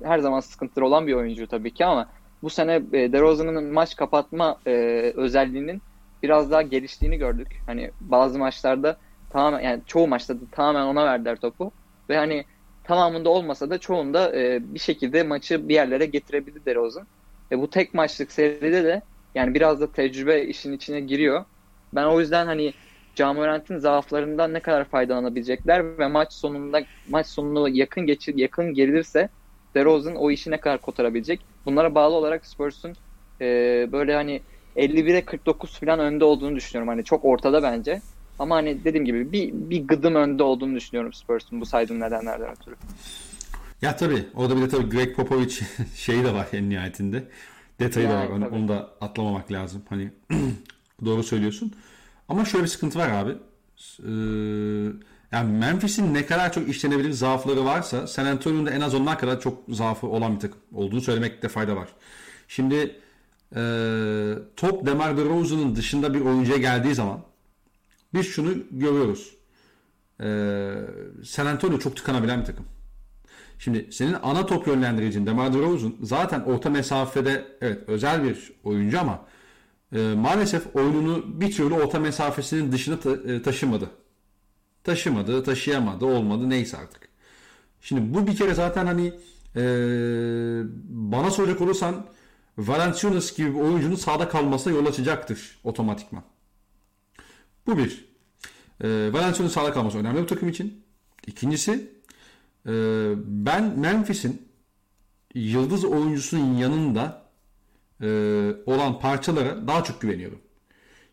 her zaman sıkıntılı olan bir oyuncu tabii ki ama bu sene e, DeRozan'ın maç kapatma e, özelliğinin biraz daha geliştiğini gördük. Hani bazı maçlarda tamamen yani çoğu maçta da tamamen ona verdiler topu ve hani tamamında olmasa da çoğunda e, bir şekilde maçı bir yerlere getirebildi DeRozan. E, bu tek maçlık seride de yani biraz da tecrübe işin içine giriyor. Ben o yüzden hani Camorant'ın zaaflarından ne kadar faydalanabilecekler ve maç sonunda maç sonunu yakın geçir yakın gelirse DeRozan o işi ne kadar kotarabilecek? Bunlara bağlı olarak Spurs'un e, böyle hani 51'e 49 falan önde olduğunu düşünüyorum. Hani çok ortada bence. Ama hani dediğim gibi bir, bir gıdım önde olduğunu düşünüyorum Spurs'un bu saydığım nedenlerden ötürü. Ya tabii. Orada bir de tabii Greg Popovich şeyi de var en nihayetinde. Detayı yani, da var. Onu, onu da atlamamak lazım. Hani doğru söylüyorsun. Ama şöyle bir sıkıntı var abi. Ee, yani Memphis'in ne kadar çok işlenebilir zaafları varsa San Antonio'nun da en az onlar kadar çok zaafı olan bir takım olduğunu söylemekte fayda var. Şimdi e, top DeMar DeRozan'ın dışında bir oyuncuya geldiği zaman biz şunu görüyoruz. E, San Antonio çok tıkanabilen bir takım. Şimdi senin ana top yönlendiricin DeMar DeRozan zaten orta mesafede evet özel bir oyuncu ama e, maalesef oyununu bir türlü orta mesafesinin dışına ta, e, taşımadı. Taşımadı, taşıyamadı, olmadı neyse artık. Şimdi bu bir kere zaten hani e, bana soracak olursan Valanciunas gibi bir oyuncunun sağda kalmasına yol açacaktır otomatikman. Bu bir. E, Valanciunas'ın sağda kalması önemli bu takım için. İkincisi e, ben Memphis'in yıldız oyuncusunun yanında e, olan parçalara daha çok güveniyorum.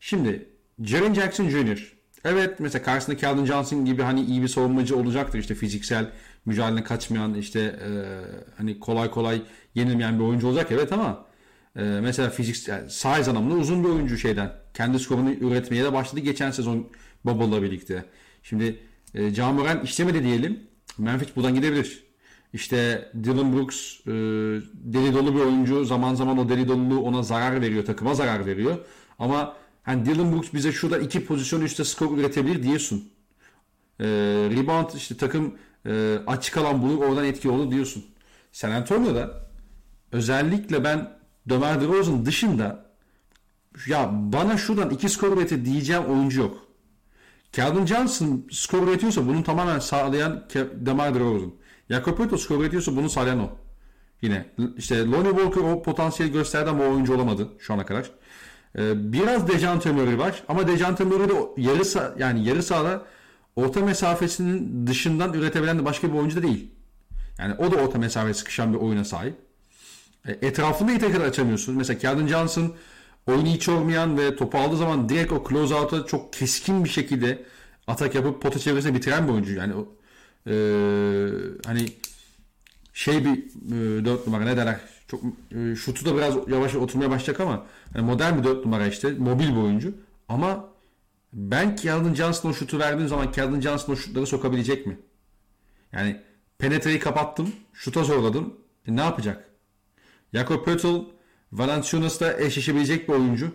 Şimdi Jaren Jackson Jr. Evet mesela karşısında Calvin Johnson gibi hani iyi bir savunmacı olacaktır işte fiziksel mücadele kaçmayan işte e, hani kolay kolay yenilmeyen bir oyuncu olacak evet ama e, mesela fiziksel size anlamında uzun bir oyuncu şeyden kendi skorunu üretmeye de başladı geçen sezon Bubble'la birlikte. Şimdi e, Camuren işlemedi diyelim. Memphis buradan gidebilir. İşte Dylan Brooks e, deli dolu bir oyuncu. Zaman zaman o deli doluluğu ona zarar veriyor. Takıma zarar veriyor. Ama hani Dylan Brooks bize şurada iki pozisyon üstte skor üretebilir diyorsun. E, rebound işte takım e, açık alan bulur oradan etki olur diyorsun. San Antonio'da özellikle ben Dömer DeRozan dışında ya bana şuradan iki skor üretir diyeceğim oyuncu yok. Calvin Johnson skor üretiyorsa bunu tamamen sağlayan DeMar DeRozan. Jakob skor üretiyorsa bunu sağlayan o. Yine işte Lonnie Walker o potansiyel gösterdi ama oyuncu olamadı şu ana kadar. Ee, biraz Dejante Murray var ama Dejante Murray de yarı sah- yani yarı sahada orta mesafesinin dışından üretebilen de başka bir oyuncu da değil. Yani o da orta mesafeye sıkışan bir oyuna sahip. E, etrafında tekrar açamıyorsun. Mesela Calvin Johnson oyunu hiç olmayan ve topu aldığı zaman direkt o close out'a çok keskin bir şekilde atak yapıp pota çevresine bitiren bir oyuncu. Yani e, hani şey bir e, 4 numara ne derler çok e, şutu da biraz yavaş oturmaya başlayacak ama yani modern bir 4 numara işte mobil bir oyuncu ama ben Calvin Johnson'a şutu verdiğim zaman Calvin Johnson o şutları sokabilecek mi? Yani penetreyi kapattım, şuta zorladım. E, ne yapacak? Jakob Pöttl Valanciunas'la eşleşebilecek bir oyuncu.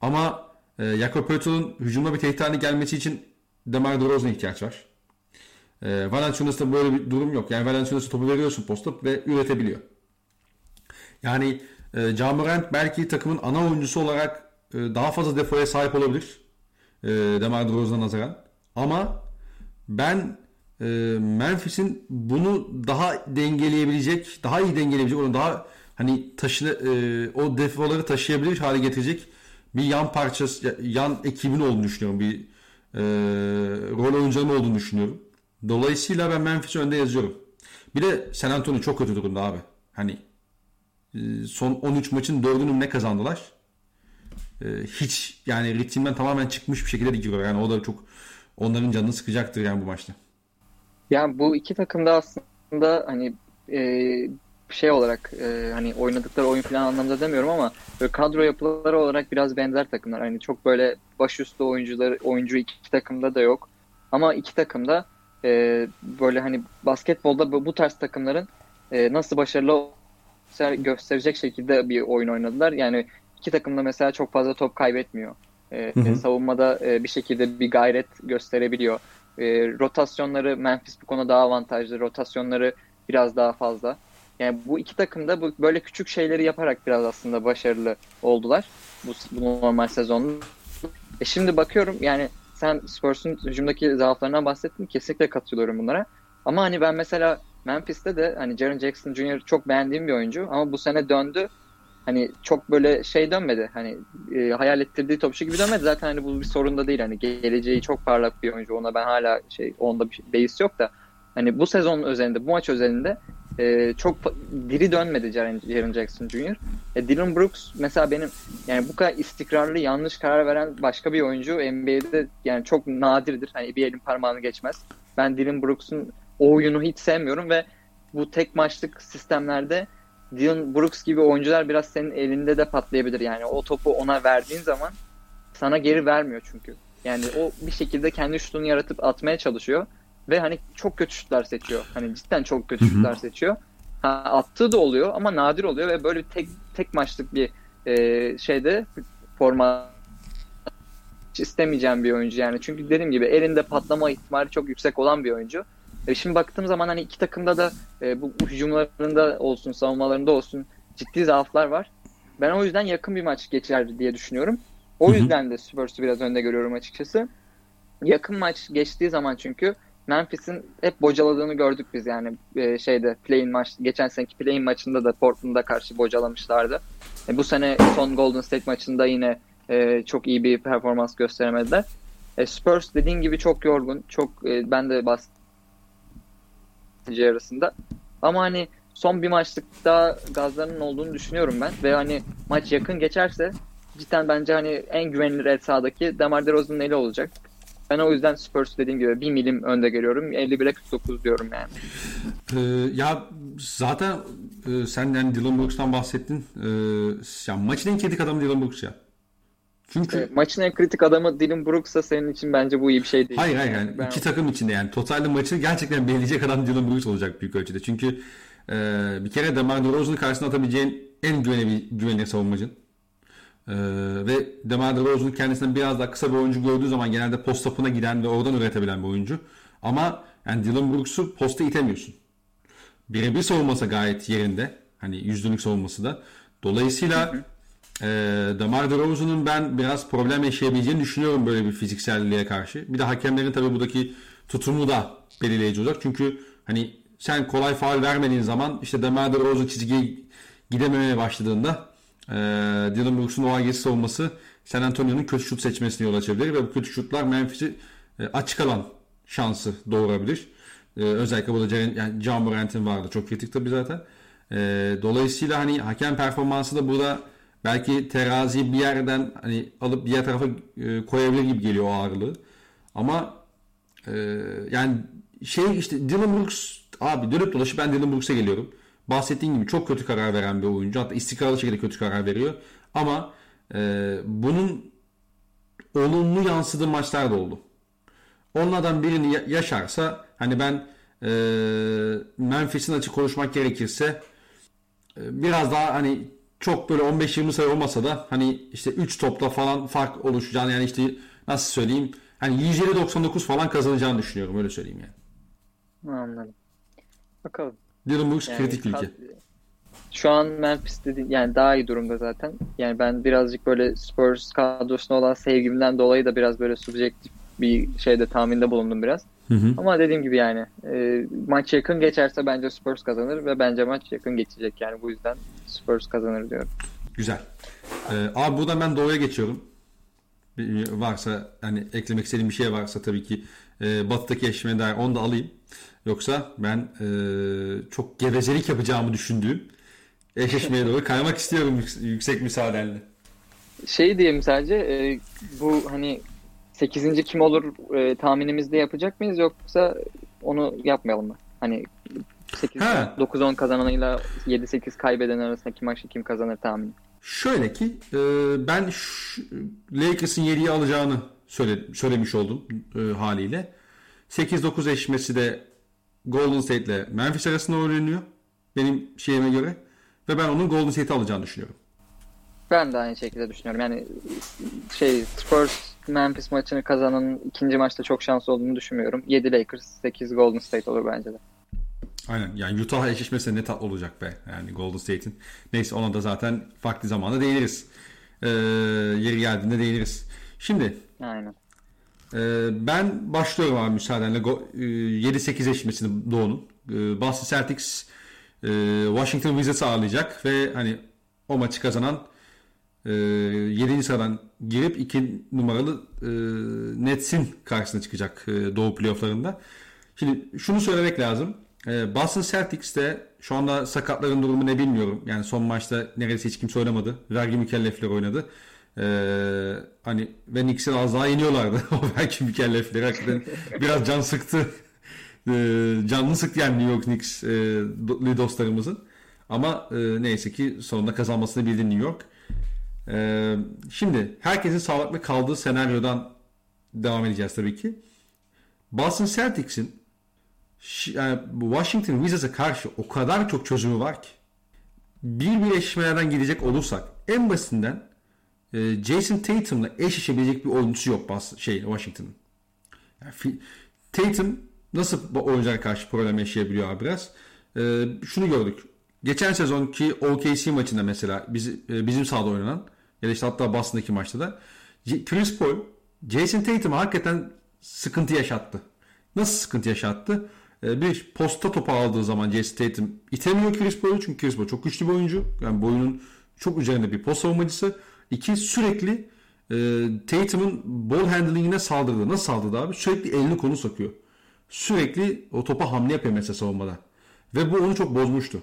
Ama e, Jakob Pöttl'ün hücumda bir tehdit haline gelmesi için Demar DeRozan'a ihtiyaç var. E, Valanciunas'ta böyle bir durum yok. Yani Valanciunas'a topu veriyorsun posta ve üretebiliyor. Yani e, Camorant belki takımın ana oyuncusu olarak e, daha fazla defoya sahip olabilir. E, Demar DeRozan'a nazaran. Ama ben e, Memphis'in bunu daha dengeleyebilecek, daha iyi dengeleyebilecek, onu daha hani taşı e, o defoları taşıyabilir hale getirecek bir yan parçası, yan ekibin olduğunu düşünüyorum. Bir e, rol oyuncularım olduğunu düşünüyorum. Dolayısıyla ben Memphis'i önde yazıyorum. Bir de San Antonio çok kötü durumda abi. Hani e, son 13 maçın 4'ünü ne kazandılar? E, hiç yani ritimden tamamen çıkmış bir şekilde gidiyor. Yani o da çok onların canını sıkacaktır yani bu maçta. Yani bu iki takım da aslında hani e, şey olarak e, hani oynadıkları oyun falan anlamda demiyorum ama böyle kadro yapıları olarak biraz benzer takımlar. Hani çok böyle başüstü oyuncuları oyuncu iki takımda da yok. Ama iki takımda e, böyle hani basketbolda bu, bu tarz takımların e, nasıl başarılı gösterecek şekilde bir oyun oynadılar. Yani iki takım da mesela çok fazla top kaybetmiyor. E, hı hı. Savunmada e, bir şekilde bir gayret gösterebiliyor. E, rotasyonları Memphis bu konuda daha avantajlı. Rotasyonları biraz daha fazla. Yani bu iki takım da bu, böyle küçük şeyleri yaparak biraz aslında başarılı oldular bu, bu normal sezonda. E şimdi bakıyorum yani sen Spurs'un hücumdaki zaaflarından bahsettin. Kesinlikle katılıyorum bunlara. Ama hani ben mesela Memphis'te de hani Jaren Jackson Jr. çok beğendiğim bir oyuncu ama bu sene döndü. Hani çok böyle şey dönmedi. Hani e, hayal ettirdiği topçu gibi dönmedi. Zaten hani bu bir sorun da değil. Hani geleceği çok parlak bir oyuncu. Ona ben hala şey onda bir beis yok da hani bu sezon özelinde, bu maç özelinde e, çok diri dönmedi Jaren, Jackson Jr. E, Dylan Brooks mesela benim yani bu kadar istikrarlı yanlış karar veren başka bir oyuncu NBA'de yani çok nadirdir. Hani bir elin parmağını geçmez. Ben Dylan Brooks'un o oyunu hiç sevmiyorum ve bu tek maçlık sistemlerde Dylan Brooks gibi oyuncular biraz senin elinde de patlayabilir. Yani o topu ona verdiğin zaman sana geri vermiyor çünkü. Yani o bir şekilde kendi şutunu yaratıp atmaya çalışıyor. Ve hani çok kötü şutlar seçiyor. Hani cidden çok kötü şutlar seçiyor. Ha, attığı da oluyor ama nadir oluyor ve böyle tek tek maçlık bir e, şeyde forma istemeyeceğim bir oyuncu yani. Çünkü dediğim gibi elinde patlama ihtimali çok yüksek olan bir oyuncu. E şimdi baktığım zaman hani iki takımda da e, bu, hücumlarında olsun, savunmalarında olsun ciddi zaaflar var. Ben o yüzden yakın bir maç geçer diye düşünüyorum. O yüzden de Spurs'u biraz önde görüyorum açıkçası. Yakın maç geçtiği zaman çünkü Memphis'in hep bocaladığını gördük biz yani e, şeyde play maç geçen seneki play maçında da Portland'a karşı bocalamışlardı. E, bu sene son Golden State maçında yine e, çok iyi bir performans gösteremediler. E, Spurs dediğin gibi çok yorgun. Çok e, ben de bahsedeceği arasında. Ama hani son bir maçlık daha gazlarının olduğunu düşünüyorum ben ve hani maç yakın geçerse cidden bence hani en güvenilir el sahadaki Demar DeRozan'ın eli olacak. Ben o yüzden Spurs dediğim gibi bir milim önde görüyorum. 51'e 49 diyorum yani. Ee, ya zaten e, sen yani Dylan Brooks'tan bahsettin. Ee, ya maçın en kritik adamı Dylan Brooks ya. Çünkü evet, maçın en kritik adamı Dylan Brooks'a senin için bence bu iyi bir şey değil. Hayır hayır yani ben... iki takım içinde yani totalde maçı gerçekten belirleyecek adam Dylan Brooks olacak büyük ölçüde. Çünkü e, bir kere DeMar DeRozan'ın karşısına atabileceğin en güvenilir, güvenilir savunmacın. Ee, ve Demar DeRozan'ın kendisinden biraz daha kısa bir oyuncu gördüğü zaman genelde post tapına giden ve oradan üretebilen bir oyuncu. Ama yani Dylan Brooks'u posta itemiyorsun. Birebir savunması gayet yerinde. Hani yüzlülük savunması da. Dolayısıyla e, Demar DeRozan'ın ben biraz problem yaşayabileceğini düşünüyorum böyle bir fizikselliğe karşı. Bir de hakemlerin tabii buradaki tutumu da belirleyici olacak. Çünkü hani sen kolay faal vermediğin zaman işte Demar DeRozan çizgiye gidememeye başladığında e, Dylan Brooks'un o agesi savunması San Antonio'nun kötü şut seçmesine yol açabilir ve bu kötü şutlar Memphis'i e, açık alan şansı doğurabilir. E, özellikle burada Jaren, yani John Morant'in vardı. Çok kritik tabii zaten. E, dolayısıyla hani hakem performansı da burada belki teraziyi bir yerden hani alıp diğer tarafa e, koyabilir gibi geliyor o ağırlığı. Ama e, yani şey işte Dylan Brooks abi dönüp dolaşıp ben Dylan Brooks'a geliyorum bahsettiğim gibi çok kötü karar veren bir oyuncu. Hatta istikrarlı şekilde kötü karar veriyor. Ama e, bunun olumlu yansıdığı maçlar da oldu. Onlardan birini yaşarsa hani ben e, Memphis'in açık konuşmak gerekirse e, biraz daha hani çok böyle 15-20 sayı olmasa da hani işte 3 topla falan fark oluşacağını yani işte nasıl söyleyeyim hani 107-99 falan kazanacağını düşünüyorum öyle söyleyeyim yani. Anladım. Bakalım. Dylan Brooks yani, kritik ülke. Şu an Memphis dedi yani daha iyi durumda zaten. Yani ben birazcık böyle Spurs kadrosuna olan sevgimden dolayı da biraz böyle subjektif bir şeyde tahminde bulundum biraz. Hı hı. Ama dediğim gibi yani e, maç yakın geçerse bence Spurs kazanır ve bence maç yakın geçecek yani bu yüzden Spurs kazanır diyorum. Güzel. Ee, abi buradan ben doğuya geçiyorum. Bir, varsa hani eklemek istediğim bir şey varsa tabii ki e, batıdaki eşime dair onu da alayım. Yoksa ben e, çok gevezelik yapacağımı düşündüğüm eşleşmeye doğru kaymak istiyorum yüksek müsaadenle. Şey diyeyim sadece e, bu hani 8. kim olur e, tahminimizde yapacak mıyız yoksa onu yapmayalım mı? Hani 9-10 kazananıyla 7-8 kaybeden arasındaki maçı kim kazanır tahmini. Şöyle ki e, ben Lakers'ın 7'yi alacağını söyle, söylemiş oldum e, haliyle. 8-9 eşleşmesi de Golden State ile Memphis arasında oynanıyor. Benim şeyime göre. Ve ben onun Golden State'i alacağını düşünüyorum. Ben de aynı şekilde düşünüyorum. Yani şey Spurs Memphis maçını kazanan ikinci maçta çok şanslı olduğunu düşünmüyorum. 7 Lakers, 8 Golden State olur bence de. Aynen. Yani Utah eşleşmesi ne tatlı olacak be. Yani Golden State'in. Neyse ona da zaten farklı zamanda değiniriz. Ee, yeri geldiğinde değiniriz. Şimdi Aynen. E, ben başlıyorum abi müsaadenle. E, 7-8 eşleşmesini Doğu'nun. E, Boston Celtics e, Washington Wizards'ı ağırlayacak ve hani o maçı kazanan e, 7. sıradan girip 2 numaralı e, Nets'in karşısına çıkacak e, Doğu playofflarında. Şimdi şunu söylemek lazım. E, Boston Celtics de şu anda sakatların durumu ne bilmiyorum. Yani son maçta neredeyse hiç kimse oynamadı. Vergi mükellefleri oynadı. Ee, hani ve Knicks'i az daha yeniyorlardı. o belki mükellefleri hakikaten biraz can sıktı. Ee, canlı sıktı yani New York Knicks e, dostlarımızın. Ama e, neyse ki sonunda kazanmasını bildi New York. E, şimdi herkesin sağlıklı kaldığı senaryodan devam edeceğiz tabii ki. Boston Celtics'in yani Washington Wizards'a karşı o kadar çok çözümü var ki bir birleşmelerden gidecek olursak en basitinden e, Jason Tatum'la eşleşebilecek bir oyuncusu yok bas şey Washington'ın. Yani, Tatum nasıl oyunculara karşı problem yaşayabiliyor abi biraz? E, şunu gördük. Geçen sezonki OKC maçında mesela biz, e, bizim sahada oynanan ya da işte hatta Boston'daki maçta da Chris Paul Jason Tatum'a hakikaten sıkıntı yaşattı. Nasıl sıkıntı yaşattı? E, bir posta topu aldığı zaman Jason Tatum itemiyor Chris Paul'u çünkü Chris Paul çok güçlü bir oyuncu. Yani boyunun çok üzerinde bir post savunmacısı. İki sürekli e, Tatum'un ball handlingine saldırdı. Nasıl saldırdı abi? Sürekli elini konu sokuyor. Sürekli o topa hamle yapıyor mesela savunmada. Ve bu onu çok bozmuştu.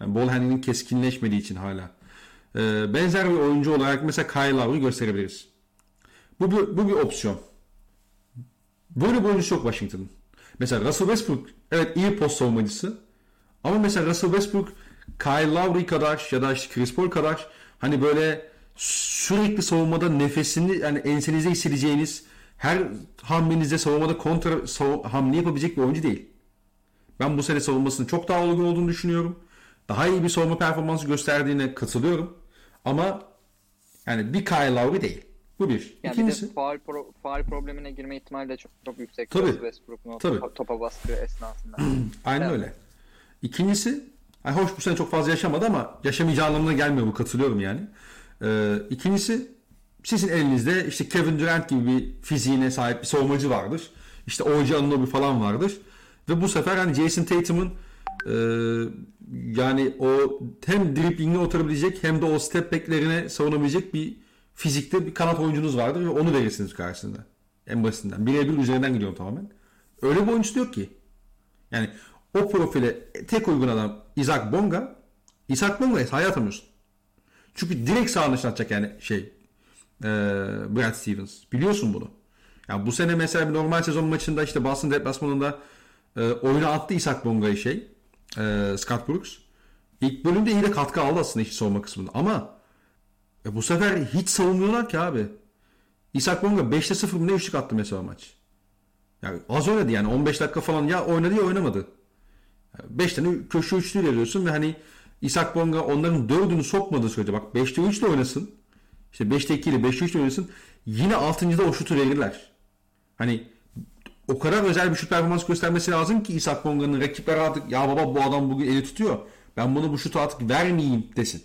Yani ball handlingin keskinleşmediği için hala. E, benzer bir oyuncu olarak mesela Kyle Lowry gösterebiliriz. Bu bir, bu bir opsiyon. Böyle bir oyuncu yok Washington'ın. Mesela Russell Westbrook evet iyi post savunmacısı. Ama mesela Russell Westbrook Kyle Lowry kadar ya da işte Chris Paul kadar hani böyle sürekli savunmada nefesini yani ensenize hissedeceğiniz her hamlenizde savunmada kontra sav- hamle yapabilecek bir oyuncu değil. Ben bu sene savunmasının çok daha olgun olduğunu düşünüyorum. Daha iyi bir savunma performansı gösterdiğine katılıyorum. Ama yani bir Kyle Lowry değil. Bu bir. Yani İkincisi. Bir de faal, pro, faal problemine girme ihtimali de çok, çok yüksek. Tabii. Westbrook'un Tabii. topa baskı esnasında. Aynen evet. öyle. İkincisi, yani hoş bu sene çok fazla yaşamadı ama yaşamayacağı anlamına gelmiyor bu katılıyorum yani. Ee, ikincisi sizin elinizde işte Kevin Durant gibi bir fiziğine sahip bir savunmacı vardır. İşte OG Anunoby falan vardır. Ve bu sefer hani Jason Tatum'un e, yani o hem driblingine oturabilecek hem de o step back'lerine savunabilecek bir fizikte bir kanat oyuncunuz vardır ve onu verirsiniz karşısında. En basitinden. Birebir üzerinden gidiyorum tamamen. Öyle bir oyuncu yok ki. Yani o profile tek uygun adam Isaac Bonga. Isaac Bonga'ya sahaya atamıyorsun. Çünkü direkt sağ dışına atacak yani şey e, Brad Stevens. Biliyorsun bunu. Yani bu sene mesela bir normal sezon maçında işte Boston deplasmanında e, oyuna attı Isaac Bonga'yı şey e, Scott Brooks. İlk bölümde iyi de katkı aldı aslında hiç savunma kısmında. Ama e, bu sefer hiç savunmuyorlar ki abi. Isaac Bonga 5'te 0 ne üçlük attı mesela maç. Yani az oynadı yani 15 dakika falan ya oynadı ya oynamadı. 5 tane köşe üçlüyle veriyorsun ve hani Isak Bonga onların dördünü sokmadığı sürece bak 5'te 3 ile oynasın. İşte 5'te 2 ile 5'te 3 ile oynasın. Yine 6.da o şutu verirler. Hani o kadar özel bir şut performans göstermesi lazım ki Isak Bonga'nın rakipler artık ya baba bu adam bugün eli tutuyor. Ben bunu bu şutu artık vermeyeyim desin.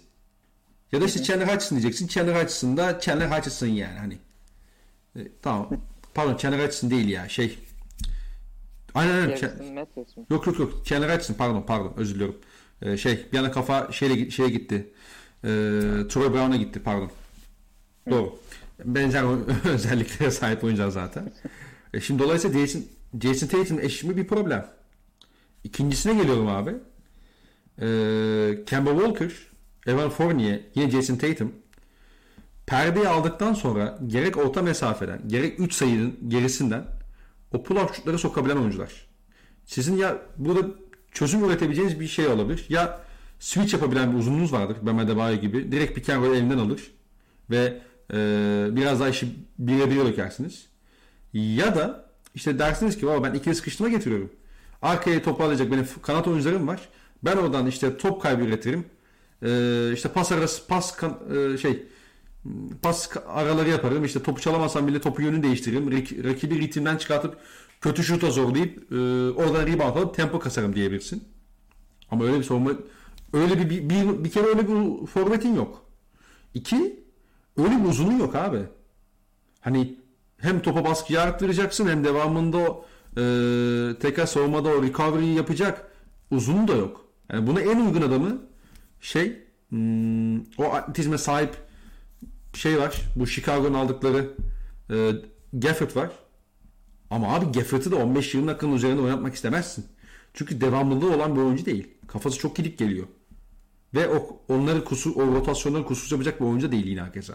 Ya da işte Chandler Hutchison diyeceksin. Chandler Hutchison da Chandler Hutchison yani hani. E, tamam. Pardon Chandler Hutchison değil ya şey. Aynen aynen. Yok yok yok. Chandler Hutchison pardon pardon özür diliyorum. Ee, şey bir yana kafa şeyle şeye gitti. Ee, Troy Brown'a gitti pardon. Doğru. Benzer özelliklere sahip oyuncular zaten. E şimdi dolayısıyla Jason, Jason Tatum eşimi bir problem. İkincisine geliyorum abi. Ee, Kemba Walker Evan Fournier, yine Jason Tatum perdeyi aldıktan sonra gerek orta mesafeden gerek 3 sayının gerisinden o pull-up şutları sokabilen oyuncular. Sizin ya burada çözüm üretebileceğiniz bir şey olabilir. Ya switch yapabilen bir uzunluğunuz vardır. Bam Adebayo gibi. Direkt pick and elinden alır. Ve e, biraz daha işi bire bire dökersiniz. Ya da işte dersiniz ki ben ikili sıkıştırma getiriyorum. Arkaya toparlayacak benim kanat oyuncularım var. Ben oradan işte top kaybı üretirim. Ee, işte pas arası pas kan, e, şey pas araları yaparım. İşte topu çalamazsam bile topu yönünü değiştiririm. Rakibi ritimden çıkartıp kötü şuta zorlayıp e, oradan rebound alıp tempo kasarım diyebilirsin. Ama öyle bir savunma öyle bir, bir, bir, bir kere öyle bir forvetin yok. İki öyle bir uzunluğu yok abi. Hani hem topa baskıyı arttıracaksın hem devamında e, tekrar savunmada o recovery'yi yapacak uzunluğu da yok. Yani buna en uygun adamı şey hmm, o atletizme sahip şey var. Bu Chicago'nun aldıkları e, Gafford var. Ama abi Gafford'ı da 15-20 dakikanın üzerinde oynatmak istemezsin. Çünkü devamlılığı olan bir oyuncu değil. Kafası çok kilit geliyor. Ve o, onları kusur, o rotasyonları kusursuz yapacak bir oyuncu değil yine herkese.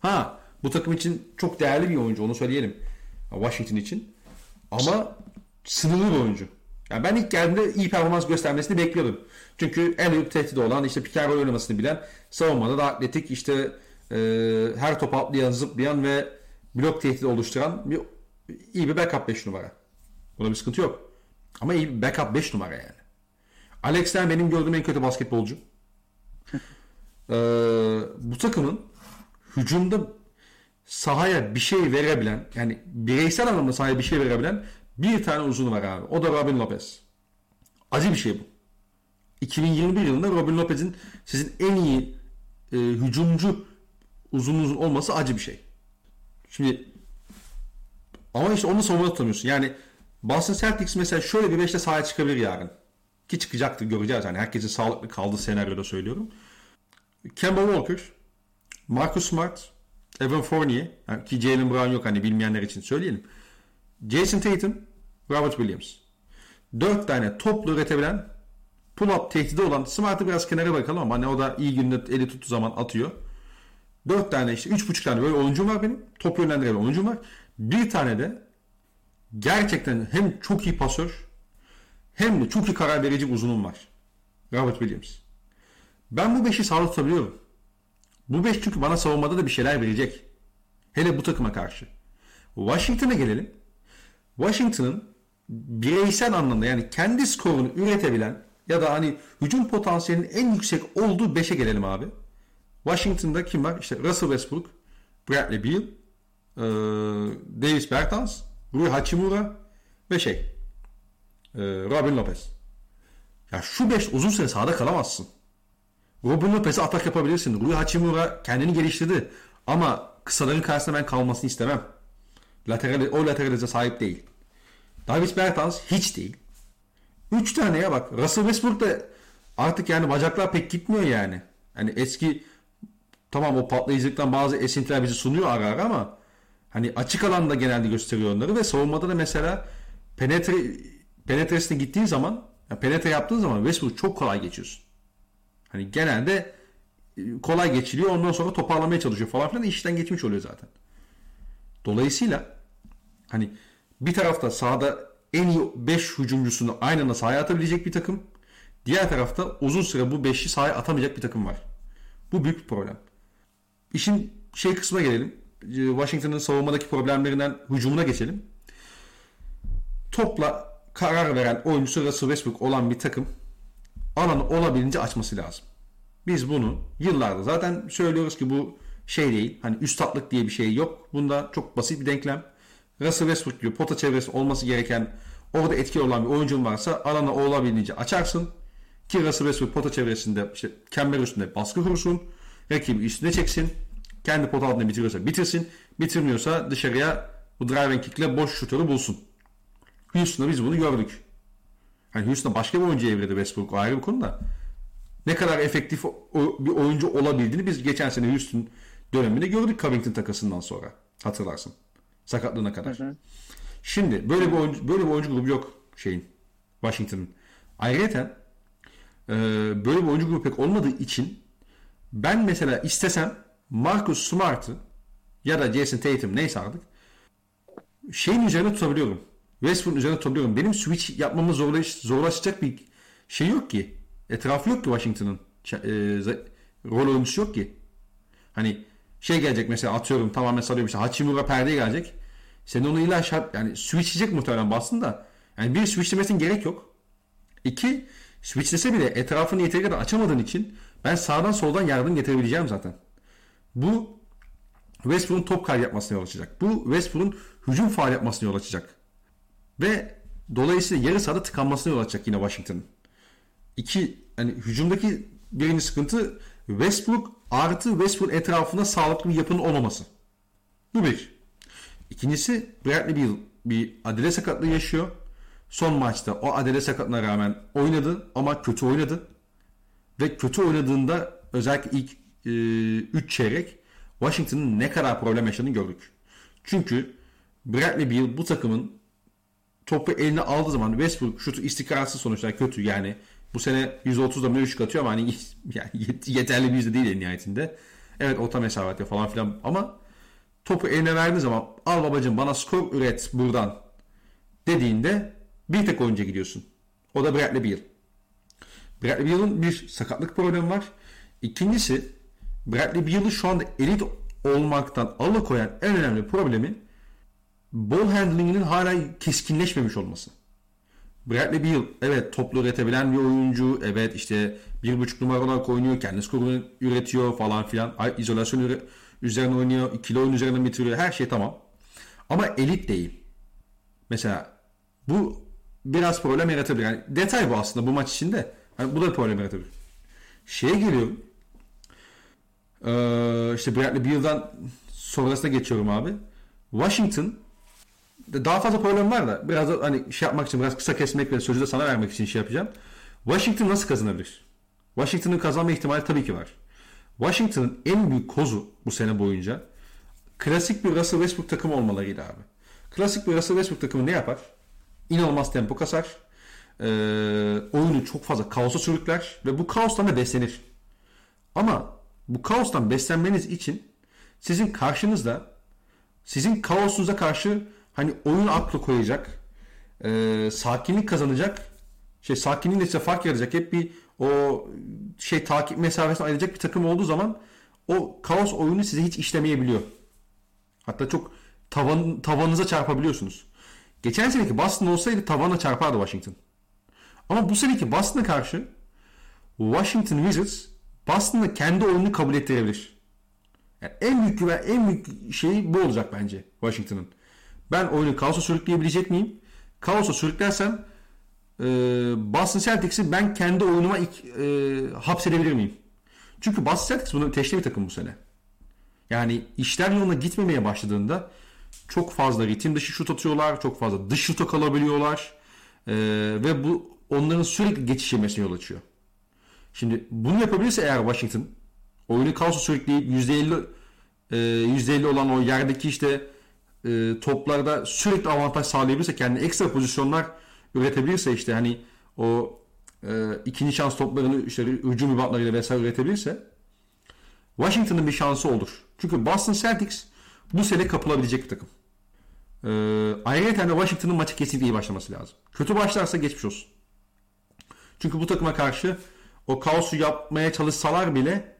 Ha bu takım için çok değerli bir oyuncu onu söyleyelim. Washington için. Ama sınırlı bir oyuncu. Yani ben ilk geldiğimde iyi performans göstermesini bekliyordum. Çünkü en büyük tehdidi olan işte pick oynamasını bilen savunmada da atletik işte e, her top atlayan zıplayan ve blok tehdidi oluşturan bir iyi bir backup 5 numara. Buna bir sıkıntı yok. Ama iyi bir backup 5 numara yani. Alex'ten benim gördüğüm en kötü basketbolcu. ee, bu takımın hücumda sahaya bir şey verebilen yani bireysel anlamda sahaya bir şey verebilen bir tane uzun var abi. O da Robin Lopez. Acı bir şey bu. 2021 yılında Robin Lopez'in sizin en iyi e, hücumcu uzunluğunuzun olması acı bir şey. Şimdi ama işte onu savunma tutamıyorsun. Yani Boston Celtics mesela şöyle bir beşte sahaya çıkabilir yarın. Ki çıkacaktır göreceğiz. Yani herkesin sağlıklı kaldığı senaryoda söylüyorum. Kemba Walker, Marcus Smart, Evan Fournier yani ki Jalen Brown yok hani bilmeyenler için söyleyelim. Jason Tatum, Robert Williams. Dört tane toplu üretebilen pull-up tehdidi olan Smart'ı biraz kenara bakalım ama hani o da iyi günde eli tuttuğu zaman atıyor. Dört tane işte üç buçuk tane böyle oyuncum var benim. Top yönlendiren oyuncum var. Bir tane de gerçekten hem çok iyi pasör hem de çok iyi karar verici bir uzunum var. Robert Williams. Ben bu beşi sağlık tutabiliyorum. Bu beş çünkü bana savunmada da bir şeyler verecek. Hele bu takıma karşı. Washington'a gelelim. Washington'ın bireysel anlamda yani kendi skorunu üretebilen ya da hani hücum potansiyelinin en yüksek olduğu 5'e gelelim abi. Washington'da kim var? İşte Russell Westbrook, Bradley Beal, e, Davis Bertans, Rui Hachimura ve şey e, Robin Lopez. Ya şu 5 uzun süre sahada kalamazsın. Robin Lopez'e atak yapabilirsin. Rui Hachimura kendini geliştirdi. Ama kısaların karşısında ben kalmasını istemem. Lateral, o lateralize sahip değil. Davis Bertans hiç değil. 3 taneye bak. Russell Westbrook da artık yani bacaklar pek gitmiyor yani. Hani eski tamam o patlayıcılıktan bazı esintiler bizi sunuyor ara ara ama hani açık alanda genelde gösteriyor onları ve savunmada da mesela penetre penetresine gittiğin zaman yani penetre yaptığın zaman Westbrook çok kolay geçiyorsun. Hani genelde e, kolay geçiliyor ondan sonra toparlamaya çalışıyor falan filan işten geçmiş oluyor zaten. Dolayısıyla hani bir tarafta sahada en iyi 5 hücumcusunu aynı anda sahaya atabilecek bir takım. Diğer tarafta uzun süre bu 5'i sahaya atamayacak bir takım var. Bu büyük bir problem. İşin şey kısmına gelelim. E, Washington'ın savunmadaki problemlerinden hücumuna geçelim. Topla karar veren oyuncusu Russell Westbrook olan bir takım alanı olabildiğince açması lazım. Biz bunu yıllarda zaten söylüyoruz ki bu şey değil. Hani üstatlık diye bir şey yok. Bunda çok basit bir denklem. Russell Westbrook gibi pota çevresi olması gereken orada etkili olan bir oyuncun varsa alanı olabildiğince açarsın. Ki Russell Westbrook pota çevresinde işte kember üstünde baskı kursun. Rakibi üstüne çeksin. Kendi pota altında bitiriyorsa bitirsin. Bitirmiyorsa dışarıya bu driving kickle boş şutörü bulsun. Houston'da biz bunu gördük. Hani Houston'da başka bir oyuncu evredi Westbrook ayrı bir konu da. Ne kadar efektif bir oyuncu olabildiğini biz geçen sene Houston döneminde gördük Covington takasından sonra. Hatırlarsın. Sakatlığına kadar. Hı hı. Şimdi böyle bir oyuncu, böyle bir oyuncu grubu yok şeyin Washington'ın. Ayrıca e, böyle bir oyuncu grubu pek olmadığı için Ben mesela istesem Marcus Smart'ı ya da Jason Tatum neyse artık şeyin üzerine tutabiliyorum. Westbrook'un üzerine tutabiliyorum. Benim switch yapmamı zorlaş, zorlaşacak bir şey yok ki. Etrafı yok ki Washington'ın. E, rol oyuncusu yok ki. Hani şey gelecek mesela atıyorum tamamen salıyorum işte Hachimura perdeye gelecek. Sen onu illa şart yani switchleyecek muhtemelen bassın da. Yani bir switchlemesine gerek yok. İki switchlese bile etrafını yeteri kadar açamadığın için ben sağdan soldan yardım getirebileceğim zaten. Bu Westbrook'un top kay yapmasına yol açacak. Bu Westbrook'un hücum faal yapmasına yol açacak. Ve dolayısıyla yarı sahada tıkanmasına yol açacak yine Washington'ın. İki, yani hücumdaki birinci sıkıntı Westbrook artı Westbrook etrafında sağlıklı bir yapının olmaması. Bu bir. İkincisi Bradley Beal bir adele sakatlığı yaşıyor. Son maçta o adele sakatlığına rağmen oynadı ama kötü oynadı. Ve kötü oynadığında özellikle ilk 3 e, çeyrek Washington'ın ne kadar problem yaşadığını gördük. Çünkü Bradley Beal bu takımın topu eline aldığı zaman Westbrook şutu istikrarsız sonuçlar kötü yani bu sene 130'da mı 3 atıyor ama hani yani yeterli bir yüzde değil en nihayetinde. Evet orta mesafede falan filan ama topu eline verdiği zaman al babacım bana skor üret buradan dediğinde bir tek oyuncu gidiyorsun. O da Bradley Beal. Bradley Beal'ın bir sakatlık problemi var. İkincisi Bradley Beal'ı şu anda elit olmaktan alıkoyan en önemli problemi ball handling'inin hala keskinleşmemiş olması. Bradley Beal evet toplu üretebilen bir oyuncu. Evet işte bir buçuk numara olarak oynuyor. Kendi skorunu üretiyor falan filan. İzolasyon üzerine oynuyor. ikili oyun üzerinden bitiriyor. Her şey tamam. Ama elit değil. Mesela bu biraz problem yaratabilir. Yani detay bu aslında bu maç içinde. Yani bu da problem yaratabilir. Şeye geliyorum. Ee, işte Bradley Beal'dan sonrasına geçiyorum abi. Washington daha fazla problem var da biraz da hani şey yapmak için biraz kısa kesmek ve sözü de sana vermek için şey yapacağım. Washington nasıl kazanabilir? Washington'ın kazanma ihtimali tabii ki var. Washington'ın en büyük kozu bu sene boyunca klasik bir Russell Westbrook takımı olmalarıydı abi. Klasik bir Russell Westbrook takımı ne yapar? İnanılmaz tempo kasar. Ee, oyunu çok fazla kaosa sürükler ve bu kaostan da beslenir. Ama bu kaostan beslenmeniz için sizin karşınızda sizin kaosunuza karşı hani oyun aklı koyacak, e, sakinlik kazanacak, şey sakinliğin size fark yaratacak. Hep bir o şey takip mesafesini ayıracak bir takım olduğu zaman o kaos oyunu size hiç işlemeyebiliyor. Hatta çok tavan, tavanınıza çarpabiliyorsunuz. Geçen seneki Boston olsaydı tavana çarpardı Washington. Ama bu seneki Boston'a karşı Washington Wizards Boston'da kendi oyununu kabul ettirebilir. Yani en büyük güven, en büyük şey bu olacak bence Washington'ın. Ben oyunu kaosa sürükleyebilecek miyim? Kaosa sürüklersem e, Boston Celtics'i ben kendi oyunuma ilk, e, hapsedebilir miyim? Çünkü Boston Celtics bunu teşne bir takım bu sene. Yani işler yoluna gitmemeye başladığında çok fazla ritim dışı şut atıyorlar. Çok fazla dış şuta kalabiliyorlar. E, ve bu onların sürekli geçiş yemesine yol açıyor. Şimdi bunu yapabilirse eğer Washington oyunu kaosa sürükleyip %50 e, %50 olan o yerdeki işte e, toplarda sürekli avantaj sağlayabilirse kendi ekstra pozisyonlar üretebilirse işte hani o e, ikinci şans toplarını işte hücum ribatlarıyla vesaire üretebilirse Washington'ın bir şansı olur. Çünkü Boston Celtics bu sene kapılabilecek bir takım. Ee, ayrıca de Washington'ın maçı kesinlikle iyi başlaması lazım. Kötü başlarsa geçmiş olsun. Çünkü bu takıma karşı o kaosu yapmaya çalışsalar bile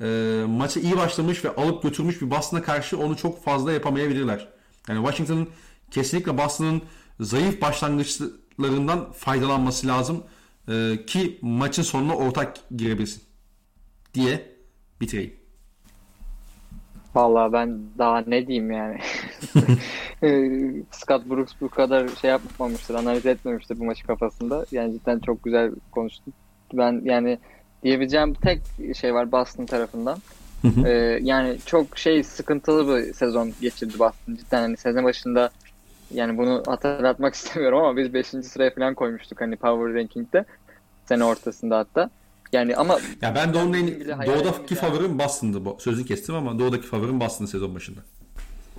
e, maça iyi başlamış ve alıp götürmüş bir Boston'a karşı onu çok fazla yapamayabilirler. Yani Washington'ın kesinlikle Boston'ın zayıf başlangıçlarından faydalanması lazım e, ki maçın sonuna ortak girebilsin diye bitireyim. Vallahi ben daha ne diyeyim yani. E, Scott Brooks bu kadar şey yapmamıştır, analiz etmemiştir bu maçı kafasında. Yani cidden çok güzel konuştun. Ben yani diyebileceğim tek şey var Boston tarafından. Ee, yani çok şey sıkıntılı bir sezon geçirdi Boston. Cidden hani sezon başında yani bunu hatırlatmak istemiyorum ama biz 5. sıraya falan koymuştuk hani Power Ranking'de. Sene ortasında hatta. Yani ama ya ben de onun en doğudaki favorim Boston'dı bu. Sözü kestim ama doğudaki favorim Boston sezon başında.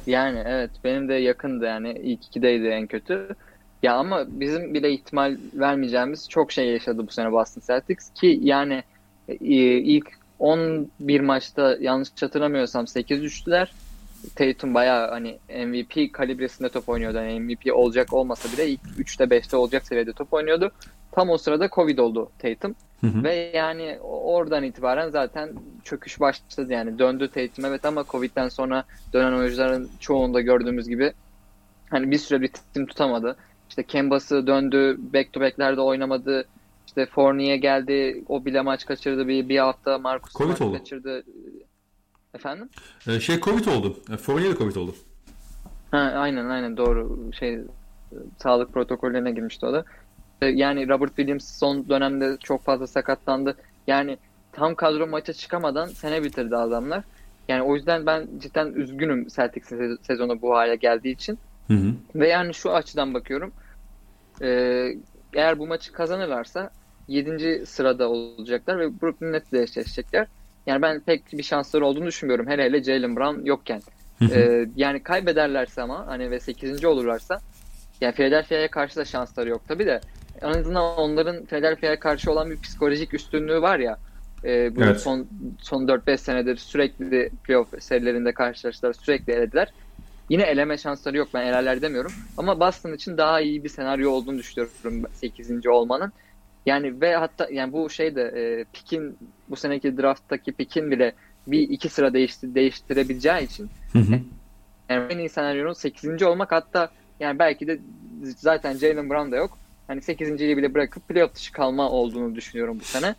Yani evet benim de yakındı yani ilk ikideydi en kötü. Ya ama bizim bile ihtimal vermeyeceğimiz çok şey yaşadı bu sene Boston Celtics ki yani e, ilk 11 maçta yanlış hatırlamıyorsam 8 düştüler. Tatum bayağı hani MVP kalibresinde top oynuyordu. Yani MVP olacak olmasa bile ilk 3'te 5'te olacak seviyede top oynuyordu. Tam o sırada Covid oldu Tatum. Hı hı. Ve yani oradan itibaren zaten çöküş başladı yani. Döndü Tatum evet ama Covid'den sonra dönen oyuncuların çoğunda gördüğümüz gibi hani bir süre ritim tutamadı. İşte Kemba'sı döndü, back to back'lerde oynamadı. İşte Fournier geldi, o bile maç kaçırdı bir, bir hafta. Marcus Covid maç oldu. kaçırdı. Efendim? Ee, şey Covid oldu. E, Fournier de Covid oldu. Ha, aynen aynen doğru. Şey sağlık protokollerine girmişti o da. Ee, yani Robert Williams son dönemde çok fazla sakatlandı. Yani tam kadro maça çıkamadan sene bitirdi adamlar. Yani o yüzden ben cidden üzgünüm Celtics sezonu bu hale geldiği için. Hı hı. Ve yani şu açıdan bakıyorum. Ee, eğer bu maçı kazanırlarsa 7. sırada olacaklar ve Brooklyn Nets'le eşleşecekler. Yani ben pek bir şansları olduğunu düşünmüyorum. Hele hele Jalen Brown yokken. ee, yani kaybederlerse ama hani ve 8. olurlarsa yani Philadelphia'ya karşı da şansları yok tabi de en azından onların Philadelphia'ya karşı olan bir psikolojik üstünlüğü var ya e, bu evet. son son 4-5 senedir sürekli playoff serilerinde karşılaştılar sürekli elediler. Yine eleme şansları yok ben elerler demiyorum. Ama Boston için daha iyi bir senaryo olduğunu düşünüyorum 8. olmanın. Yani ve hatta yani bu şey de e, Pick'in bu seneki drafttaki Pick'in bile bir iki sıra değişti, değiştirebileceği için hı hı. yani en iyi senaryonun 8. olmak hatta yani belki de zaten Jalen Brown da yok. Hani 8.yi bile bırakıp playoff dışı kalma olduğunu düşünüyorum bu sene.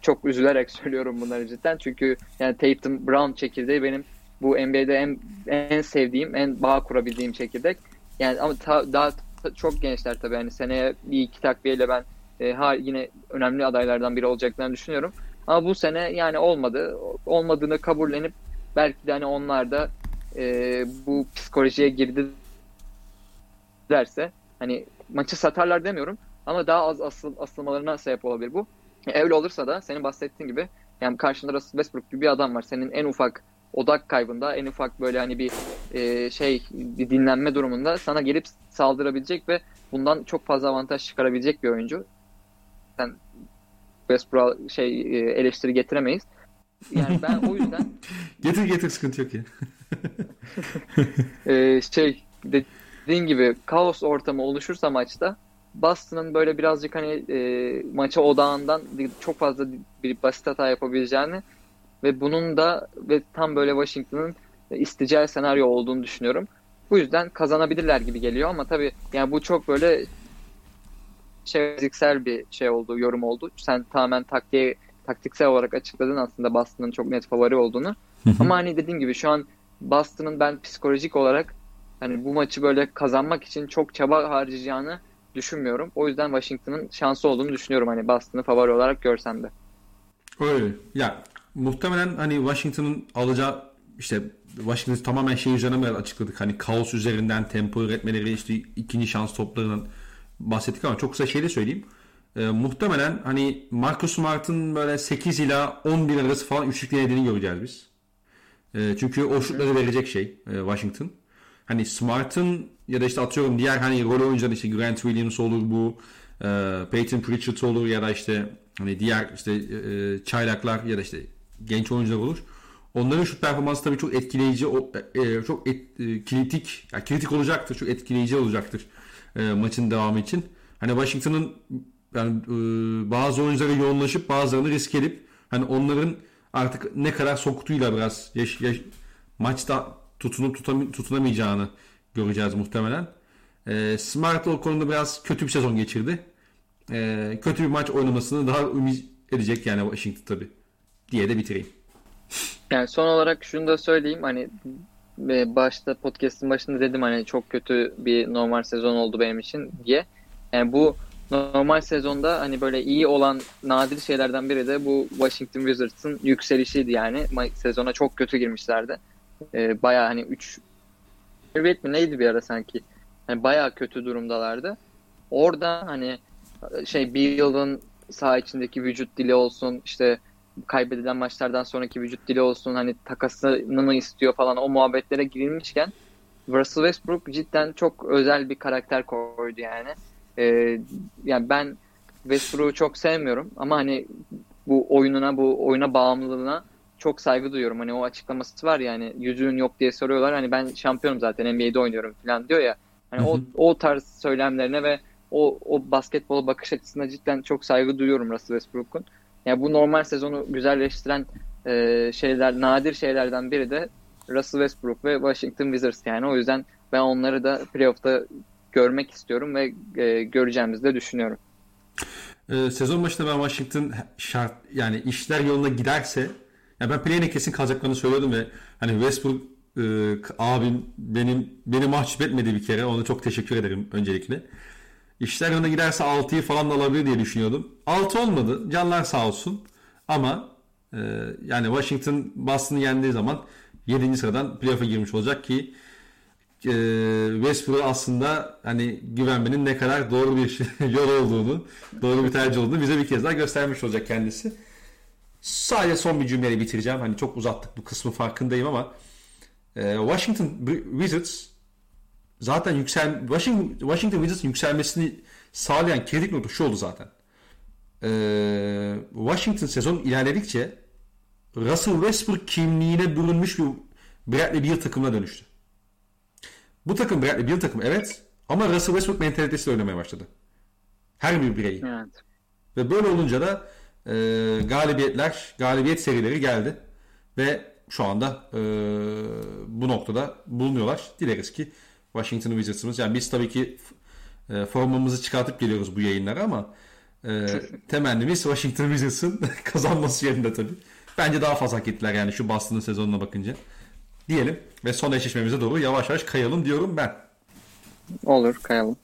Çok üzülerek söylüyorum bunları cidden. Çünkü yani Tatum Brown çekirdeği benim bu NBA'de en, en sevdiğim, en bağ kurabildiğim çekirdek. Yani ama ta, daha ta, çok gençler tabii. Yani seneye bir iki takviyeyle ben e, ha, yine önemli adaylardan biri olacaklarını düşünüyorum. Ama bu sene yani olmadı. Olmadığını kabullenip belki de hani onlar da e, bu psikolojiye girdi derse hani maçı satarlar demiyorum ama daha az asıl, asılmalarına sebep olabilir bu. E, öyle olursa da senin bahsettiğin gibi yani karşında Russell Westbrook gibi bir adam var. Senin en ufak odak kaybında, en ufak böyle hani bir e, şey bir dinlenme durumunda sana gelip saldırabilecek ve bundan çok fazla avantaj çıkarabilecek bir oyuncu. Sen Westbrook şey e, eleştiri getiremeyiz. Yani ben o yüzden getir getir sıkıntı yok ya. ee, şey dediğin gibi kaos ortamı oluşursa maçta Boston'ın böyle birazcık hani e, maça odağından çok fazla bir basit hata yapabileceğini ve bunun da ve tam böyle Washington'ın isteyeceği senaryo olduğunu düşünüyorum. Bu yüzden kazanabilirler gibi geliyor ama tabii yani bu çok böyle şey fiziksel bir şey oldu, yorum oldu. Sen tamamen taktiğe taktiksel olarak açıkladın aslında Boston'ın çok net favori olduğunu. ama hani dediğim gibi şu an Boston'ın ben psikolojik olarak hani bu maçı böyle kazanmak için çok çaba harcayacağını düşünmüyorum. O yüzden Washington'ın şansı olduğunu düşünüyorum hani Boston'ı favori olarak görsem de. Öyle. Ya muhtemelen hani Washington'ın alacağı işte Washington tamamen şey üzerine açıkladık. Hani kaos üzerinden tempo üretmeleri işte ikinci şans toplarının bahsettik ama çok kısa şey de söyleyeyim. E, muhtemelen hani Marcus Smart'ın böyle 8 ila 11 arası falan üçlük denediğini göreceğiz biz. E, çünkü o şutları verecek şey e, Washington. Hani Smart'ın ya da işte atıyorum diğer hani rol oyuncuları işte Grant Williams olur bu e, Peyton Pritchard olur ya da işte hani diğer işte e, çaylaklar ya da işte genç oyuncular olur. Onların şut performansı tabii çok etkileyici, e, çok et, e, kritik, yani kritik olacaktır, çok etkileyici olacaktır e, maçın devamı için. Hani Washington'ın yani e, bazı oyunculara yoğunlaşıp bazılarını risk edip hani onların artık ne kadar soktuğuyla biraz yaş, yaş, maçta tutunup tutam, tutunamayacağını göreceğiz muhtemelen. E, Smart o konuda biraz kötü bir sezon geçirdi. E, kötü bir maç oynamasını daha ümit edecek yani Washington tabi diye de bitireyim. Yani son olarak şunu da söyleyeyim hani başta podcast'ın başında dedim hani çok kötü bir normal sezon oldu benim için diye. Yani bu normal sezonda hani böyle iyi olan nadir şeylerden biri de bu Washington Wizards'ın yükselişiydi yani. Sezona çok kötü girmişlerdi. Ee, bayağı hani 3 mağlubiyet mi neydi bir ara sanki. Hani bayağı kötü durumdalardı. Orada hani şey bir yılın saha içindeki vücut dili olsun işte kaybedilen maçlardan sonraki vücut dili olsun hani takasını mı istiyor falan o muhabbetlere girilmişken Russell Westbrook cidden çok özel bir karakter koydu yani. Ee, yani ben Westbrook'u çok sevmiyorum ama hani bu oyununa, bu oyuna bağımlılığına çok saygı duyuyorum. Hani o açıklaması var ya hani yüzüğün yok diye soruyorlar. Hani ben şampiyonum zaten NBA'de oynuyorum falan diyor ya. Hani o o tarz söylemlerine ve o o basketbola bakış açısına cidden çok saygı duyuyorum Russell Westbrook'un. Yani bu normal sezonu güzelleştiren e, şeyler, nadir şeylerden biri de Russell Westbrook ve Washington Wizards yani. O yüzden ben onları da playoff'ta görmek istiyorum ve e, göreceğimizi de düşünüyorum. Ee, sezon başında ben Washington şart yani işler yoluna giderse ya ben play'ine kesin kalacaklarını söylüyordum ve hani Westbrook e, abim benim beni mahcup etmedi bir kere. Ona çok teşekkür ederim öncelikle. İşler yoluna giderse 6'yı falan da alabilir diye düşünüyordum. 6 olmadı. Canlar sağ olsun. Ama e, yani Washington Boston'ı yendiği zaman 7. sıradan playoff'a girmiş olacak ki e, Westbrook aslında hani güvenmenin ne kadar doğru bir yol olduğunu, doğru bir tercih olduğunu bize bir kez daha göstermiş olacak kendisi. Sadece son bir cümleyle bitireceğim. Hani çok uzattık bu kısmı farkındayım ama e, Washington Wizards zaten yüksel Washington, Washington Wizards'ın yükselmesini sağlayan kritik nokta şu oldu zaten. E, Washington sezon ilerledikçe Russell Westbrook kimliğine bürünmüş bir Bradley Beal takımına dönüştü. Bu takım Bradley Beal takım evet ama Russell Westbrook mentalitesiyle oynamaya başladı. Her bir bireyi. Evet. Ve böyle olunca da e, galibiyetler, galibiyet serileri geldi. Ve şu anda e, bu noktada bulunuyorlar. Dileriz ki Washington Wizards'ımız yani biz tabii ki e, formamızı çıkartıp geliyoruz bu yayınlara ama e, temennimiz Washington Wizards'ın kazanması yerinde tabii. Bence daha fazla hak ettiler yani şu Boston'ın sezonuna bakınca. Diyelim ve son eşleşmemize doğru yavaş yavaş kayalım diyorum ben. Olur kayalım.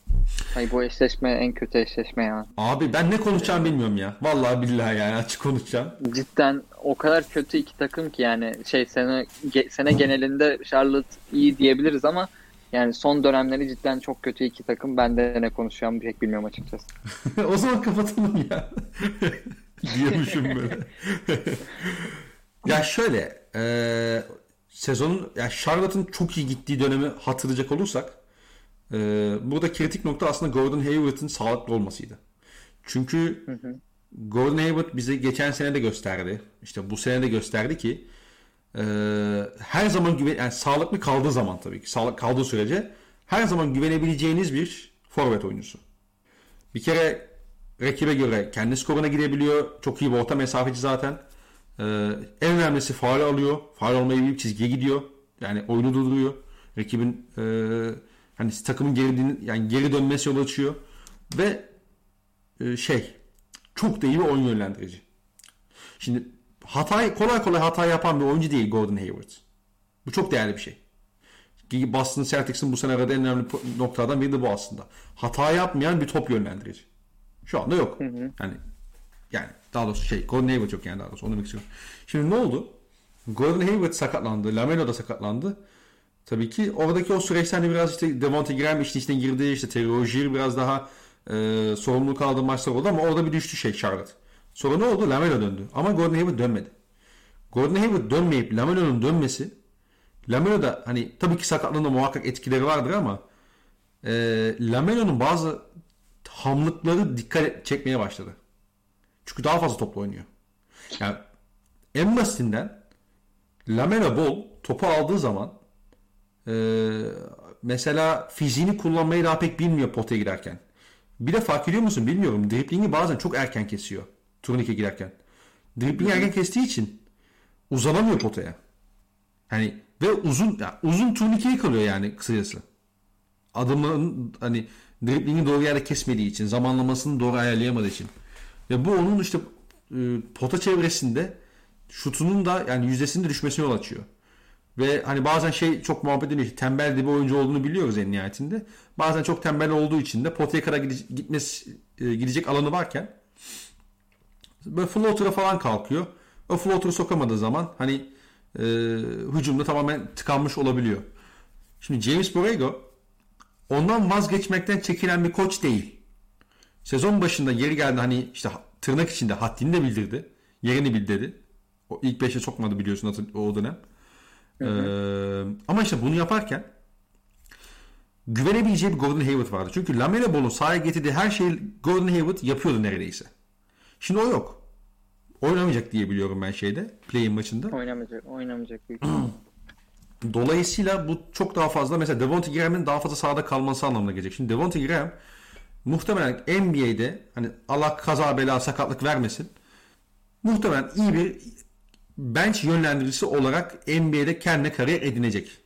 Ay bu eşleşme en kötü eşleşme ya. Abi ben ne konuşacağım bilmiyorum ya. Vallahi billahi yani açık konuşacağım. Cidden o kadar kötü iki takım ki yani şey sene sene genelinde Charlotte iyi diyebiliriz ama yani son dönemleri cidden çok kötü iki takım. Ben de ne konuşacağımı pek bilmiyorum açıkçası. o zaman kapatalım ya. Diyormuşum böyle. ya şöyle e, sezonun ya Charlotte'ın çok iyi gittiği dönemi hatırlayacak olursak e, burada kritik nokta aslında Gordon Hayward'ın sağlıklı olmasıydı. Çünkü hı hı. Gordon Hayward bize geçen sene de gösterdi. İşte bu sene de gösterdi ki her zaman güven yani sağlıklı kaldığı zaman tabii ki sağlık kaldığı sürece her zaman güvenebileceğiniz bir forvet oyuncusu. Bir kere rakibe göre kendi skoruna girebiliyor. Çok iyi bir orta mesafeci zaten. Ee, en önemlisi faal alıyor. Faal olmayı bir çizgiye gidiyor. Yani oyunu durduruyor. Rakibin e, hani takımın geri yani geri dönmesi yol açıyor. Ve e, şey çok da iyi bir oyun yönlendirici. Şimdi hata kolay kolay hata yapan bir oyuncu değil Gordon Hayward. Bu çok değerli bir şey. Boston Celtics'in bu sene arada en önemli noktadan biri de bu aslında. Hata yapmayan bir top yönlendirici. Şu anda yok. Hı hı. Yani yani daha doğrusu şey Gordon Hayward yok yani daha doğrusu onu demek istiyorum. Şimdi ne oldu? Gordon Hayward sakatlandı. Lamelo da sakatlandı. Tabii ki oradaki o süreçte hani biraz işte Devonta Graham işin içine girdi. işte Terry Rozier biraz daha e, sorumluluk aldığı maçlar oldu ama orada bir düştü şey Charlotte. Sonra ne oldu? Lamelo döndü. Ama Gordon Hayward dönmedi. Gordon Hayward dönmeyip Lamelo'nun dönmesi Lamelo da hani tabii ki sakatlığında muhakkak etkileri vardır ama e, Lamelo'nun bazı hamlıkları dikkat çekmeye başladı. Çünkü daha fazla topla oynuyor. Yani en basitinden Lamela Ball topu aldığı zaman e, mesela fiziğini kullanmayı daha pek bilmiyor potaya girerken. Bir de fark ediyor musun bilmiyorum. Driplingi bazen çok erken kesiyor. Turnike girerken. Driplingi erken kestiği için uzanamıyor potaya. Hani ve uzun yani uzun turnikeyi kalıyor yani kısacası. Adımın hani driplingi doğru yerde kesmediği için, zamanlamasını doğru ayarlayamadığı için. Ve bu onun işte e, pota çevresinde şutunun da yani yüzdesinin de düşmesine yol açıyor. Ve hani bazen şey çok muhabbet ediliyor. Tembel bir oyuncu olduğunu biliyoruz en nihayetinde. Bazen çok tembel olduğu için de potaya kadar gitmesi, e, gidecek alanı varken böyle floater'a falan kalkıyor. O floater'ı sokamadığı zaman hani e, hücumda tamamen tıkanmış olabiliyor. Şimdi James Borrego ondan vazgeçmekten çekilen bir koç değil. Sezon başında yeri geldi hani işte tırnak içinde haddini de bildirdi. Yerini bildirdi. O ilk 5'e sokmadı biliyorsun o dönem. Hı hı. Ee, ama işte bunu yaparken güvenebileceği bir Gordon Hayward vardı. Çünkü Lamelo Ball'un sahaya getirdiği her şeyi Gordon Hayward yapıyordu neredeyse. Şimdi o yok. oynamayacak diye biliyorum ben şeyde. Play-in maçında. Oynamayacak, oynamayacak büyük. Dolayısıyla bu çok daha fazla mesela Devonte Graham'in daha fazla sahada kalması anlamına gelecek. Şimdi Devonte Graham muhtemelen NBA'de hani Allah kaza bela sakatlık vermesin. Muhtemelen iyi bir bench yönlendiricisi olarak NBA'de kendine kariyer edinecek.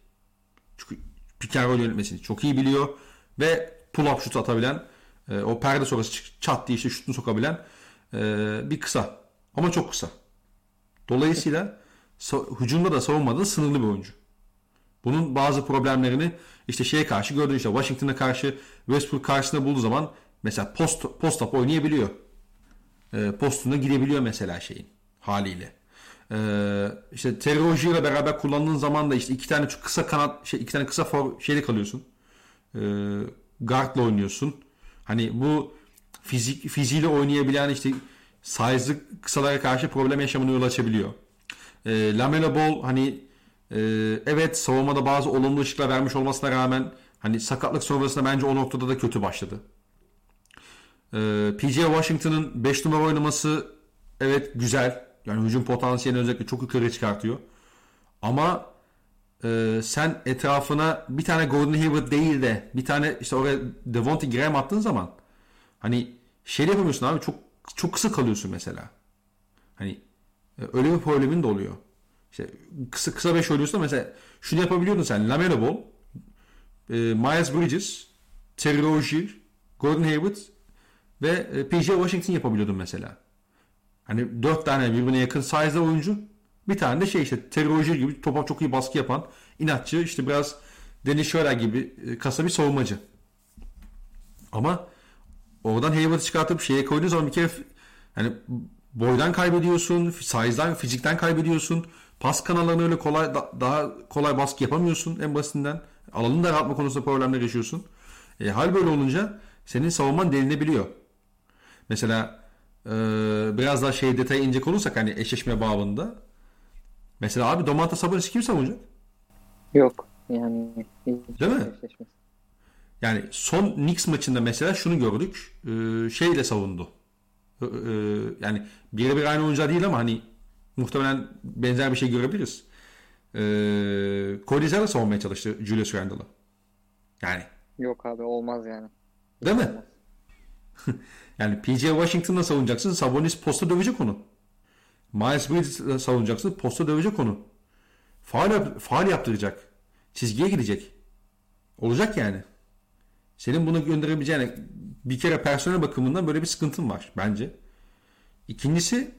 Çünkü pick and yönetmesini çok iyi biliyor ve pull up şut atabilen e, o perde sonrası çat diye işte şutunu sokabilen bir kısa. Ama çok kısa. Dolayısıyla hücumda da savunmada da sınırlı bir oyuncu. Bunun bazı problemlerini işte şeye karşı gördün işte Washington'a karşı Westbrook karşısında bulduğu zaman mesela post post up oynayabiliyor. E, postuna girebiliyor mesela şeyin haliyle. E, işte Terry Rozier ile beraber kullandığın zaman da işte iki tane çok kısa kanat şey iki tane kısa for şeyle kalıyorsun. E, guardla oynuyorsun. Hani bu fizik fiziğiyle oynayabilen işte size'lı kısalara karşı problem yaşamını yol açabiliyor. E, Lamelo Ball hani e, evet savunmada bazı olumlu ışıklar vermiş olmasına rağmen hani sakatlık sonrasında bence o noktada da kötü başladı. E, PJ Washington'ın 5 numara oynaması evet güzel. Yani hücum potansiyelini özellikle çok yukarı çıkartıyor. Ama e, sen etrafına bir tane Gordon Hayward değil de bir tane işte oraya Devontae Graham attığın zaman hani şey yapamıyorsun abi çok çok kısa kalıyorsun mesela. Hani e, öyle bir problemin de oluyor. İşte kısa kısa 5 oynuyorsun mesela şunu yapabiliyordun sen. Lamelo Ball, e, Miles Bridges, Terry Rozier, Gordon Hayward ve e, PJ Washington yapabiliyordun mesela. Hani 4 tane birbirine yakın size'da oyuncu. Bir tane de şey işte Terry Rozier gibi topa çok iyi baskı yapan inatçı işte biraz Dennis Schroeder gibi e, kasa bir savunmacı. Ama oradan Hayward'ı çıkartıp şeye koyduğun zaman bir kere hani boydan kaybediyorsun, size'dan, fizikten kaybediyorsun. Pas kanallarına öyle kolay daha kolay baskı yapamıyorsun en basitinden. Alanını da rahatma konusunda problemler yaşıyorsun. E, hal böyle olunca senin savunman delinebiliyor. Mesela e, biraz daha şey detaya inecek olursak hani eşleşme babında. Mesela abi Domantas Sabonis kim savunacak? Yok. Yani Değil mi? Yani son Knicks maçında mesela şunu gördük. E, şeyle savundu. E, e, yani birebir aynı oyuncu değil ama hani muhtemelen benzer bir şey görebiliriz. Ee, Cody Zeller savunmaya çalıştı Julius Randle'ı. Yani. Yok abi olmaz yani. Değil mi? yani PJ Washington'la savunacaksın. Sabonis posta dövecek onu. Miles Bridges'la savunacaksın. Posta dövecek onu. Faal, faal yaptıracak. Çizgiye gidecek. Olacak yani. Senin bunu gönderebileceğine bir kere personel bakımından böyle bir sıkıntın var bence. İkincisi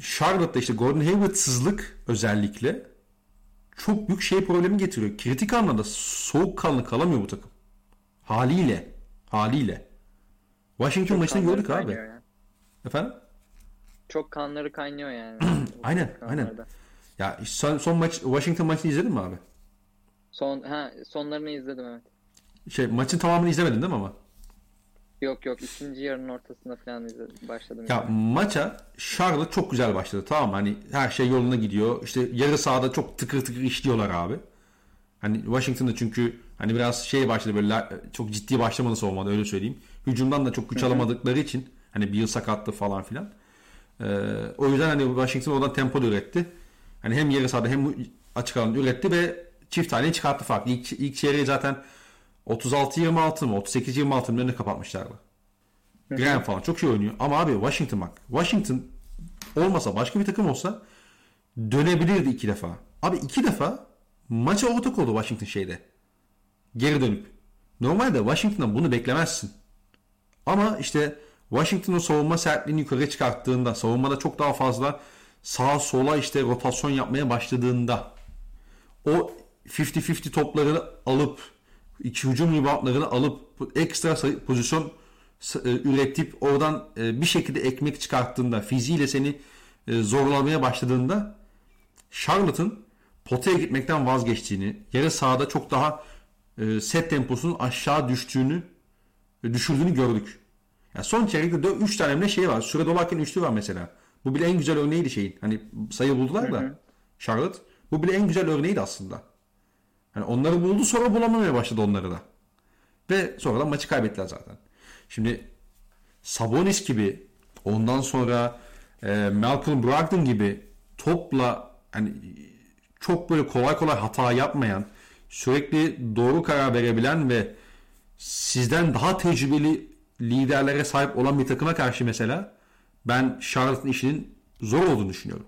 Charlotte'da işte Gordon Hayward'sızlık özellikle çok büyük şey problemi getiriyor. Kritik anlamda soğukkanlı kalamıyor bu takım. Haliyle. Haliyle. Washington maçını gördük abi. Yani. Efendim? Çok kanları kaynıyor yani. aynen, aynen. Ya son, son maç Washington maçını izledin mi abi? Son ha sonlarını izledim evet. Şey maçın tamamını izlemedin değil mi ama? Yok yok ikinci yarının ortasında falan izledim, başladım. Ya yani. maça Charlotte çok güzel başladı tamam Hani her şey yoluna gidiyor. İşte yarı sahada çok tıkır tıkır işliyorlar abi. Hani Washington'da çünkü hani biraz şey başladı böyle çok ciddi başlamadı savunmada öyle söyleyeyim. Hücumdan da çok güç alamadıkları için hani bir yıl sakattı falan filan. Ee, o yüzden hani Washington oradan tempo da üretti. Hani hem yarı sahada hem açık alanda üretti ve çift tane çıkarttı fark. İlk, ilk çeyreği zaten 36-26 mı 38-26 mı önüne kapatmışlardı. Graham falan çok iyi oynuyor. Ama abi Washington bak. Washington olmasa başka bir takım olsa dönebilirdi iki defa. Abi iki defa maça ortak oldu Washington şeyde. Geri dönüp. Normalde Washington'dan bunu beklemezsin. Ama işte Washington'ın savunma sertliğini yukarı çıkarttığında, savunmada çok daha fazla sağa sola işte rotasyon yapmaya başladığında o 50-50 toplarını alıp iki hücum reboundlarını alıp ekstra sayı, pozisyon e, üretip oradan e, bir şekilde ekmek çıkarttığında fiziğiyle seni e, zorlamaya başladığında Charlotte'ın potaya gitmekten vazgeçtiğini, yarı sahada çok daha set temposunun aşağı düştüğünü düşürdüğünü gördük. Yani son çeyrekte 3 tane ne şey var. Süre dolarken üçlü var mesela. Bu bile en güzel örneğiydi şeyin. Hani sayı buldular da Charlotte. Bu bile en güzel örneğiydi aslında. Yani onları buldu sonra bulamamaya başladı onları da. Ve sonradan maçı kaybettiler zaten. Şimdi Sabonis gibi ondan sonra e, Malcolm Brogdon gibi topla hani çok böyle kolay kolay hata yapmayan, sürekli doğru karar verebilen ve sizden daha tecrübeli liderlere sahip olan bir takıma karşı mesela ben Charlotte'ın işinin zor olduğunu düşünüyorum.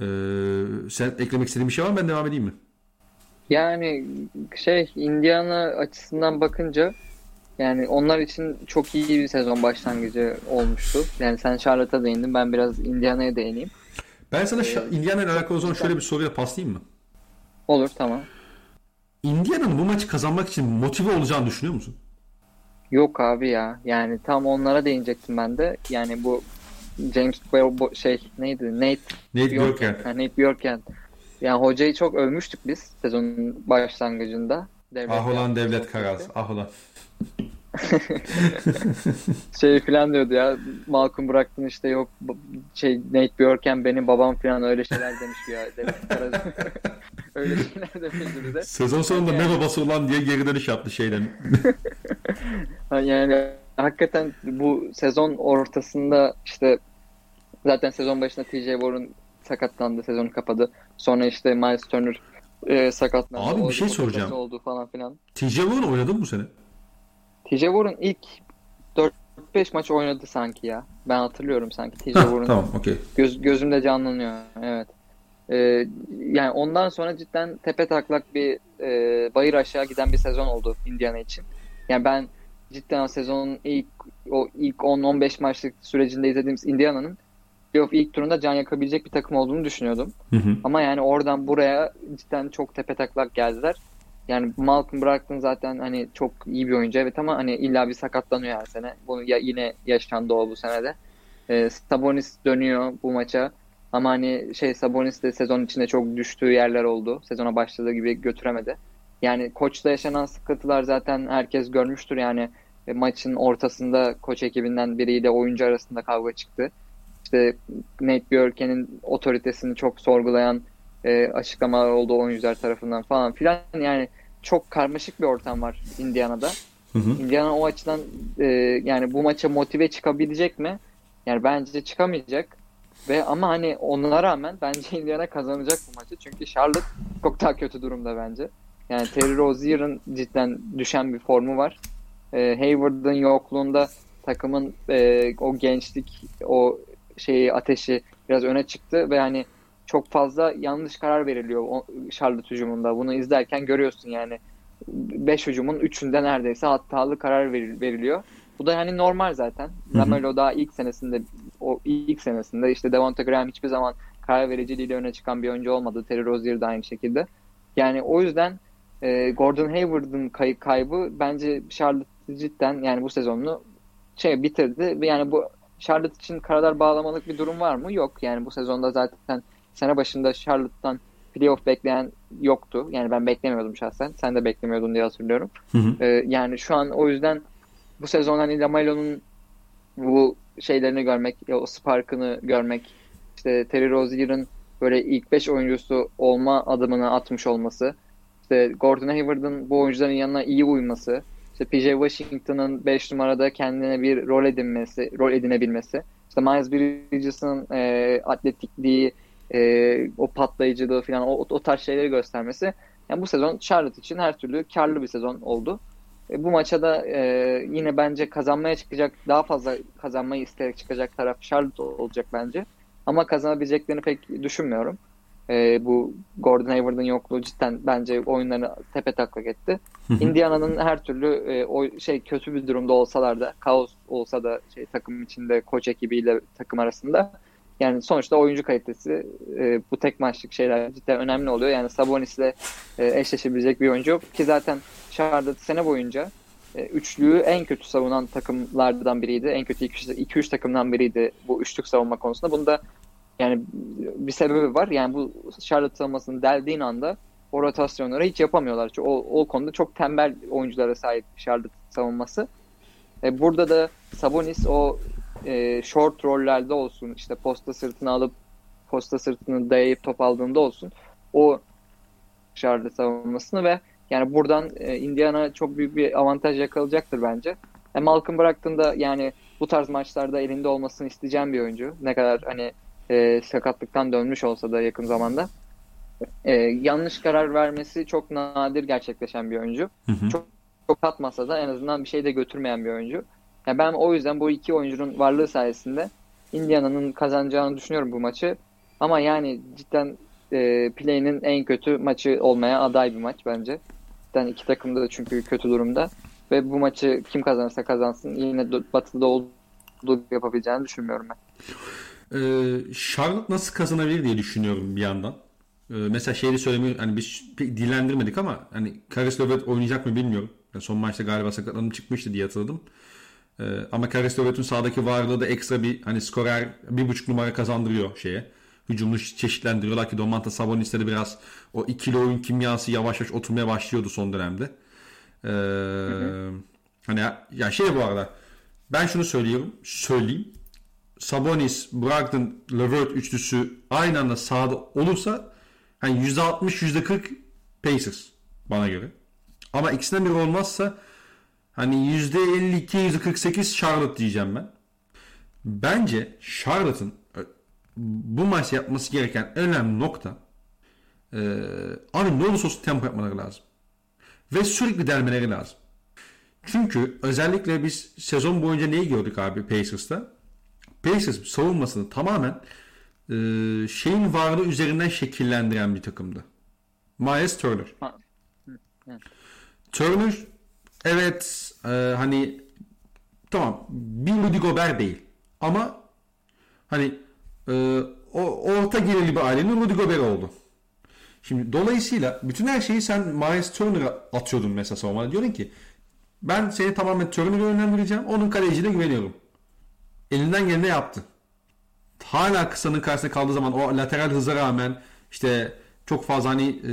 Ee, sen eklemek istediğin bir şey var mı? Ben devam edeyim mi? Yani şey Indiana açısından bakınca yani onlar için çok iyi bir sezon başlangıcı olmuştu. Yani sen Charlotte'a değindin. Ben biraz Indiana'ya değineyim. Ben sana ee, Indiana ile alakalı o zaman şöyle bir soruyla paslayayım mı? Olur tamam. Indiana'nın bu maçı kazanmak için motive olacağını düşünüyor musun? Yok abi ya. Yani tam onlara değinecektim ben de. Yani bu James şey neydi? Nate Nate Bjorken. Nate Bjorken. Yani hocayı çok övmüştük biz sezonun başlangıcında. Devlet ah ulan Devlet Karaz. Ah ulan. şey falan diyordu ya Malcolm bıraktın işte yok şey Nate Bjorken benim babam falan öyle şeyler demiş ya Devlet Karaz. öyle şeyler demişti bize. Sezon sonunda yani... ne babası ulan diye geri dönüş yaptı şeyden. yani hakikaten bu sezon ortasında işte zaten sezon başında TJ Warren sakatlandı, sezonu kapadı. Sonra işte Miles Turner e, sakatlandı. Abi bir şey soracağım. Oldu falan filan. TJ Warren oynadı mı bu sene? TJ Warren ilk 4-5 maç oynadı sanki ya. Ben hatırlıyorum sanki TJ Warren. tamam, okey. Göz, gözümde canlanıyor. Evet. Ee, yani ondan sonra cidden tepe taklak bir e, bayır aşağı giden bir sezon oldu Indiana için. Yani ben cidden sezonun ilk o ilk 10-15 maçlık sürecinde izlediğimiz Indiana'nın playoff ilk turunda can yakabilecek bir takım olduğunu düşünüyordum. Hı hı. Ama yani oradan buraya cidden çok tepe taklak geldiler. Yani Malcolm Brogdon zaten hani çok iyi bir oyuncu evet ama hani illa bir sakatlanıyor her sene. Bu ya yine yaşandı o bu senede. Ee, Sabonis dönüyor bu maça. Ama hani şey Sabonis de sezon içinde çok düştüğü yerler oldu. Sezona başladığı gibi götüremedi. Yani koçla yaşanan sıkıntılar zaten herkes görmüştür yani e, maçın ortasında koç ekibinden biriyle oyuncu arasında kavga çıktı. İşte Nate Björken'in otoritesini çok sorgulayan e, açıklamalar oldu oyuncular tarafından falan filan. Yani çok karmaşık bir ortam var Indiana'da. Hı hı. Indiana o açıdan e, yani bu maça motive çıkabilecek mi? Yani bence çıkamayacak. Ve ama hani ona rağmen bence Indiana kazanacak bu maçı. Çünkü Charlotte çok daha kötü durumda bence. Yani Terry Rozier'ın cidden düşen bir formu var. E, Hayward'ın yokluğunda takımın e, o gençlik, o şeyi ateşi biraz öne çıktı ve hani çok fazla yanlış karar veriliyor o Charlotte hücumunda. Bunu izlerken görüyorsun yani 5 hücumun 3'ünde neredeyse hatalı karar veriliyor. Bu da hani normal zaten. Lamelo daha ilk senesinde o ilk senesinde işte Devonta Graham hiçbir zaman karar vericiliğiyle öne çıkan bir oyuncu olmadı. Terry Rozier de aynı şekilde. Yani o yüzden e, Gordon Hayward'ın kay- kaybı bence Charlotte cidden yani bu sezonunu şey bitirdi. Yani bu Charlotte için karadar bağlamalık bir durum var mı? Yok. Yani bu sezonda zaten sene başında Charlotte'tan playoff bekleyen yoktu. Yani ben beklemiyordum şahsen. Sen de beklemiyordun diye hatırlıyorum. Hı hı. Ee, yani şu an o yüzden bu sezon hani Lamelo'nun bu şeylerini görmek, o sparkını görmek, işte Terry Rozier'ın böyle ilk 5 oyuncusu olma adımını atmış olması, işte Gordon Hayward'ın bu oyuncuların yanına iyi uyması, işte PJ Washington'ın 5 numarada kendine bir rol edinmesi, rol edinebilmesi, işte Miles Bridges'ın e, atletikliği, e, o patlayıcılığı falan o, o tarz şeyleri göstermesi. Yani bu sezon Charlotte için her türlü karlı bir sezon oldu. E, bu maça da e, yine bence kazanmaya çıkacak, daha fazla kazanmayı isteyerek çıkacak taraf Charlotte olacak bence. Ama kazanabileceklerini pek düşünmüyorum. E, bu Gordon Hayward'ın yokluğu cidden bence oyunlarını tepe taklak etti. Indiana'nın her türlü e, o şey kötü bir durumda olsalar da kaos olsa da şey takım içinde koç ekibiyle takım arasında yani sonuçta oyuncu kalitesi e, bu tek maçlık şeyler cidden önemli oluyor. Yani Sabonis'le e, eşleşebilecek bir oyuncu yok ki zaten Charlotte sene boyunca e, üçlüyü en kötü savunan takımlardan biriydi. En kötü 2-3 takımdan biriydi bu üçlük savunma konusunda. Bunda yani bir sebebi var. Yani bu Charlotte savunmasını deldiğin anda o rotasyonları hiç yapamıyorlar. O, o konuda çok tembel oyunculara sahip Charlotte savunması. E, burada da Sabonis o e, short rollerde olsun işte posta sırtını alıp posta sırtını dayayıp top aldığında olsun o Charlotte savunmasını ve yani buradan e, Indiana çok büyük bir avantaj yakalayacaktır bence. E, Malcolm bıraktığında yani bu tarz maçlarda elinde olmasını isteyeceğim bir oyuncu. Ne kadar hani e, sakatlıktan dönmüş olsa da yakın zamanda. E, yanlış karar vermesi çok nadir gerçekleşen bir oyuncu. Hı hı. Çok çok atmasa da en azından bir şey de götürmeyen bir oyuncu. Yani ben o yüzden bu iki oyuncunun varlığı sayesinde Indiana'nın kazanacağını düşünüyorum bu maçı. Ama yani cidden e, play'nin en kötü maçı olmaya aday bir maç bence. Cidden iki takım da çünkü kötü durumda. Ve bu maçı kim kazanırsa kazansın yine batıda olduğu yapabileceğini düşünmüyorum ben. Ee, Charlotte nasıl kazanabilir diye düşünüyorum bir yandan. Ee, mesela şeyi söylemiyor hani biz dillendirmedik ama hani Karis Levert oynayacak mı bilmiyorum. Yani son maçta galiba sakatlanıp çıkmıştı diye hatırladım. Ee, ama Karis Levert'ün sahadaki varlığı da ekstra bir hani skorer bir buçuk numara kazandırıyor şeye. Hücumunu çeşitlendiriyorlar ki Domantas Sabonis'te de biraz o ikili oyun kimyası yavaş yavaş oturmaya başlıyordu son dönemde. Ee, hı hı. Hani ya, ya şey bu arada ben şunu söylüyorum söyleyeyim. Sabonis, Brogdon, Levert üçlüsü aynı anda sahada olursa hani %60 %40 Pacers bana göre. Ama ikisinden biri olmazsa hani %52 %48 Charlotte diyeceğim ben. Bence Charlotte'ın e, bu maç yapması gereken en önemli nokta e, abi ne olursa olsun tempo yapmaları lazım. Ve sürekli delmeleri lazım. Çünkü özellikle biz sezon boyunca neyi gördük abi Pacers'ta? Pacers savunmasını tamamen e, şeyin varlığı üzerinden şekillendiren bir takımdı. Miles Turner. Turner evet e, hani tamam bir Rudy Gobert değil ama hani e, o orta gelirli bir ailenin Rudy Gobert oldu. Şimdi dolayısıyla bütün her şeyi sen Miles Turner'a atıyordun mesela savunmada. Diyordun ki ben seni tamamen Turner'a yönlendireceğim. Onun kaleciliğine güveniyorum. Elinden geleni yaptı. Hala kısanın karşısında kaldığı zaman o lateral hıza rağmen işte çok fazla hani e,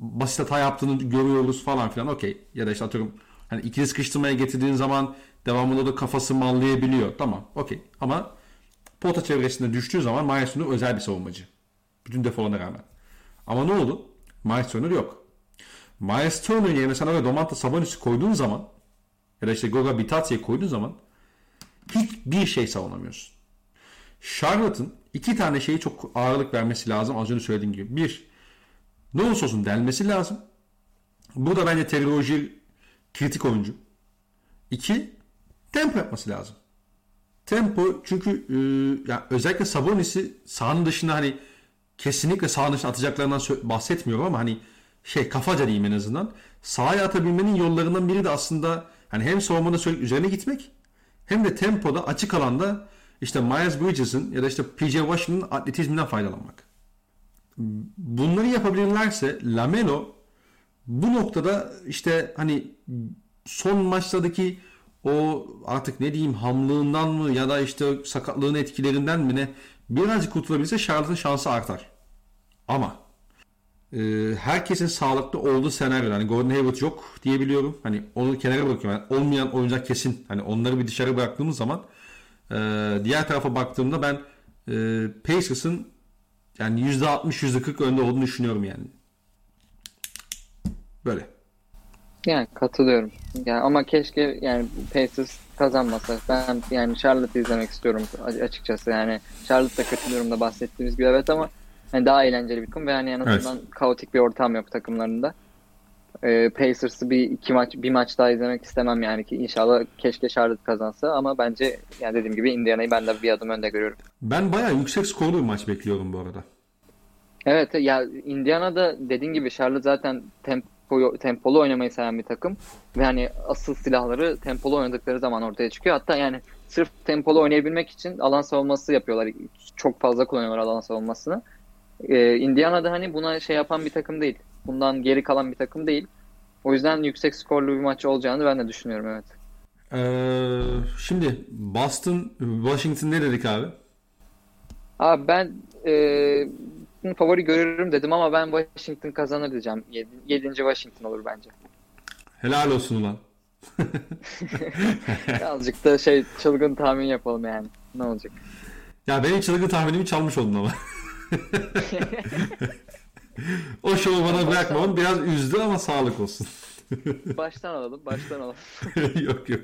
basit hata yaptığını görüyoruz falan filan okey. Ya da işte atıyorum hani ikili sıkıştırmaya getirdiğin zaman devamında da kafası mallayabiliyor. Tamam okey. Ama pota çevresinde düştüğü zaman Turner özel bir savunmacı. Bütün defolarına rağmen. Ama ne oldu? Turner yok. Miles Turner yerine sen oraya Domantas Sabonis'i koyduğun zaman ya da işte Goga Bitatsia'yı koyduğun zaman hiçbir şey savunamıyorsun. Charlotte'ın iki tane şeyi çok ağırlık vermesi lazım az önce söylediğim gibi. Bir, ne olursa olsun delmesi lazım. Burada bence Terry kritik oyuncu. İki, tempo yapması lazım. Tempo çünkü e, yani özellikle Sabonis'i sahanın dışında hani kesinlikle sahanın dışına atacaklarından bahsetmiyorum ama hani şey kafaca diyeyim en azından. Sahaya atabilmenin yollarından biri de aslında hani hem savunmada üzerine gitmek hem de tempoda açık alanda işte Miles Bridges'ın ya da işte PJ Washington'ın atletizminden faydalanmak bunları yapabilirlerse Lamelo bu noktada işte hani son maçlardaki o artık ne diyeyim hamlığından mı ya da işte sakatlığın etkilerinden mi ne birazcık kurtulabilirse Charlotte'ın şansı artar. Ama e, herkesin sağlıklı olduğu senaryo hani Gordon Hayward yok diyebiliyorum. Hani onu kenara bırakıyorum. Yani olmayan oyuncular kesin. Hani onları bir dışarı bıraktığımız zaman e, diğer tarafa baktığımda ben e, Pacers'ın yani %60 %40 önde olduğunu düşünüyorum yani. Böyle. Yani katılıyorum. Yani ama keşke yani Pacers kazanmasa. Ben yani Charlotte izlemek istiyorum açıkçası. Yani Charlotte da kötü durumda bahsettiğimiz gibi evet ama yani daha eğlenceli bir takım ve yani en azından evet. kaotik bir ortam yok takımlarında. Ee, Pacers'ı bir iki maç bir maç daha izlemek istemem yani ki inşallah keşke Charlotte kazansa ama bence yani dediğim gibi Indiana'yı ben de bir adım önde görüyorum. Ben bayağı yüksek skorlu bir maç bekliyorum bu arada. Evet ya Indiana'da dediğin gibi Charlotte zaten tempo, tempolu oynamayı seven bir takım ve hani asıl silahları tempolu oynadıkları zaman ortaya çıkıyor. Hatta yani sırf tempolu oynayabilmek için alan savunması yapıyorlar. Çok fazla kullanıyorlar alan savunmasını. Ee, Indiana'da hani buna şey yapan bir takım değil. Bundan geri kalan bir takım değil. O yüzden yüksek skorlu bir maç olacağını ben de düşünüyorum evet. Ee, şimdi Boston, Washington ne dedik abi? Abi ben e, favori görürüm dedim ama ben Washington kazanır diyeceğim. Yedi, yedinci Washington olur bence. Helal olsun ulan. Birazcık da şey çılgın tahmin yapalım yani. Ne olacak? Ya benim çılgın tahminimi çalmış oldun ama. o şovu bana bırakmamın biraz üzdü ama sağlık olsun. baştan alalım, baştan alalım. yok yok.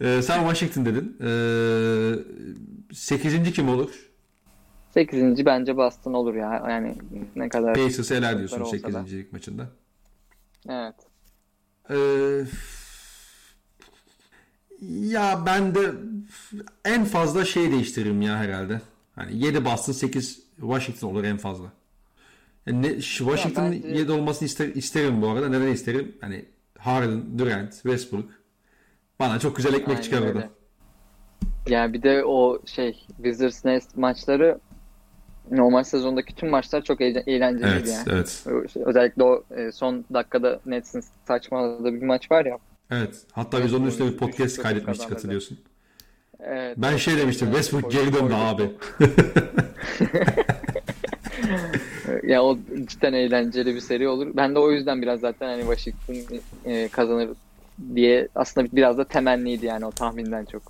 Ee, sen Washington dedin. Ee, 8. kim olur? 8. bence Boston olur ya. Yani ne kadar Pacers eler diyorsun olsa da. 8. lik maçında. Evet. Ee, ya ben de en fazla şey değiştiririm ya herhalde. Hani 7 Boston 8 Washington olur en fazla. Yani ne, şu Washington'ın bence- 7 olmasını ister, isterim bu arada. Neden isterim? Hani Harden, Durant, Westbrook. Bana çok güzel ekmek Aynen çıkar öyle. orada. Yani bir de o şey Wizards Nets maçları normal sezondaki tüm maçlar çok eğlen- eğlenceliydi Evet, yani. evet. Özellikle o e, son dakikada Nets'in saçmaladığı bir maç var ya. Evet. Hatta biz onun üstüne bir podcast kaydetmiştik hatırlıyorsun. Evet. Ben şey demiştim. Evet, Westbrook geri döndü abi. Ya o cidden eğlenceli bir seri olur. Ben de o yüzden biraz zaten hani Washington e, kazanır diye aslında biraz da temenniydi yani o tahminden çok.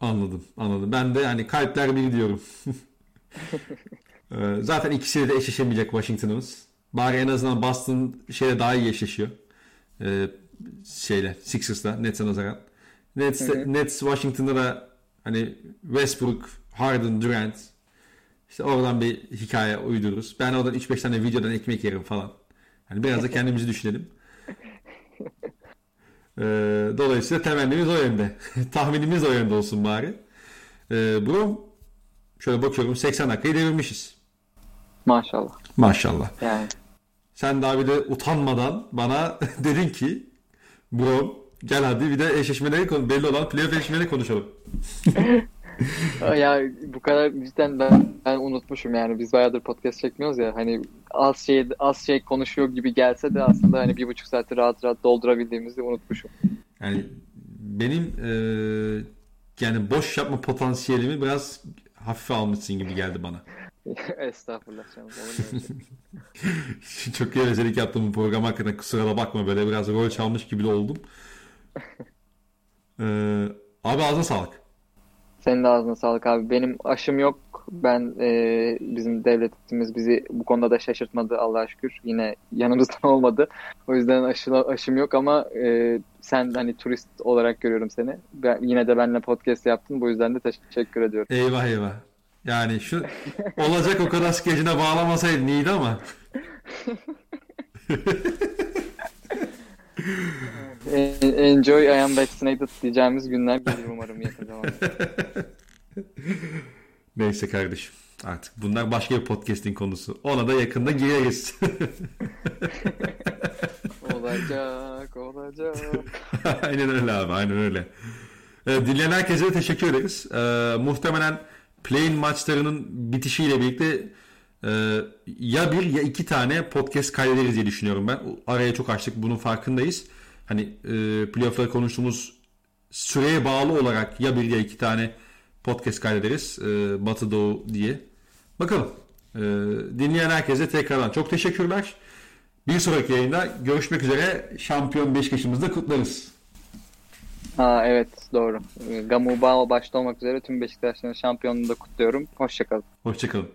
Anladım, anladım. Ben de yani kalpler bir diyorum. Ee, Zaten ikisiyle de eşleşemeyecek Washington'ımız. Bari en azından Boston şeyle daha iyi eşleşiyor. Ee, şeyle, Sixers'la, Nets'e nazaran. Nets, Hı hı. Nets Washington'da da hani Westbrook, Harden, Durant işte oradan bir hikaye uydururuz. Ben oradan 3-5 tane videodan ekmek yerim falan. Hani biraz da kendimizi düşünelim. Ee, dolayısıyla temennimiz o yönde. Tahminimiz o yönde olsun bari. Ee, bro şöyle bakıyorum 80 dakikayı devirmişiz. Maşallah. Maşallah. Yani Sen daha bir de utanmadan bana dedin ki bro gel hadi bir de eşleşmeleri konu- belli olan playoff eşleşmeleri konuşalım. ya bu kadar cidden ben, ben unutmuşum yani biz bayağıdır podcast çekmiyoruz ya hani az şey az şey konuşuyor gibi gelse de aslında hani bir buçuk saati rahat rahat doldurabildiğimizi unutmuşum. Yani benim e, yani boş yapma potansiyelimi biraz hafife almışsın gibi geldi bana. Estağfurullah canım. şey? Çok gevezelik yaptım bu program hakkında kusura da bakma böyle biraz rol çalmış gibi oldum. Ee, abi ağzına sağlık. Senin de ağzına sağlık abi. Benim aşım yok. Ben e, bizim devletimiz bizi bu konuda da şaşırtmadı Allah'a şükür. Yine yanımızda olmadı. O yüzden aşı, aşım yok ama e, sen hani turist olarak görüyorum seni. Ben, yine de benimle podcast yaptın. Bu yüzden de teşekkür ediyorum. Eyvah eyvah. Yani şu olacak o kadar skecine bağlamasaydın iyiydi ama. Enjoy I am vaccinated diyeceğimiz günler gelir umarım yakın zamanda. Neyse kardeşim. Artık bunlar başka bir podcasting konusu. Ona da yakında gireriz. Olacak, olacak. aynen öyle abi, aynen öyle. Ee, dinleyen herkese teşekkür ederiz. Ee, muhtemelen play-in maçlarının bitişiyle birlikte ya bir ya iki tane podcast kaydederiz diye düşünüyorum ben. Araya çok açtık, bunun farkındayız. Hani e, playoff'ları konuştuğumuz süreye bağlı olarak ya bir ya iki tane podcast kaydederiz. E, Batı Doğu diye. Bakalım. E, dinleyen herkese tekrardan çok teşekkürler. Bir sonraki yayında görüşmek üzere. Şampiyon Beşiktaş'ımızı da kutlarız. Ha evet doğru. Gamu Bao başta olmak üzere tüm Beşiktaşların şampiyonluğunu da kutluyorum. Hoşçakalın. Hoşçakalın.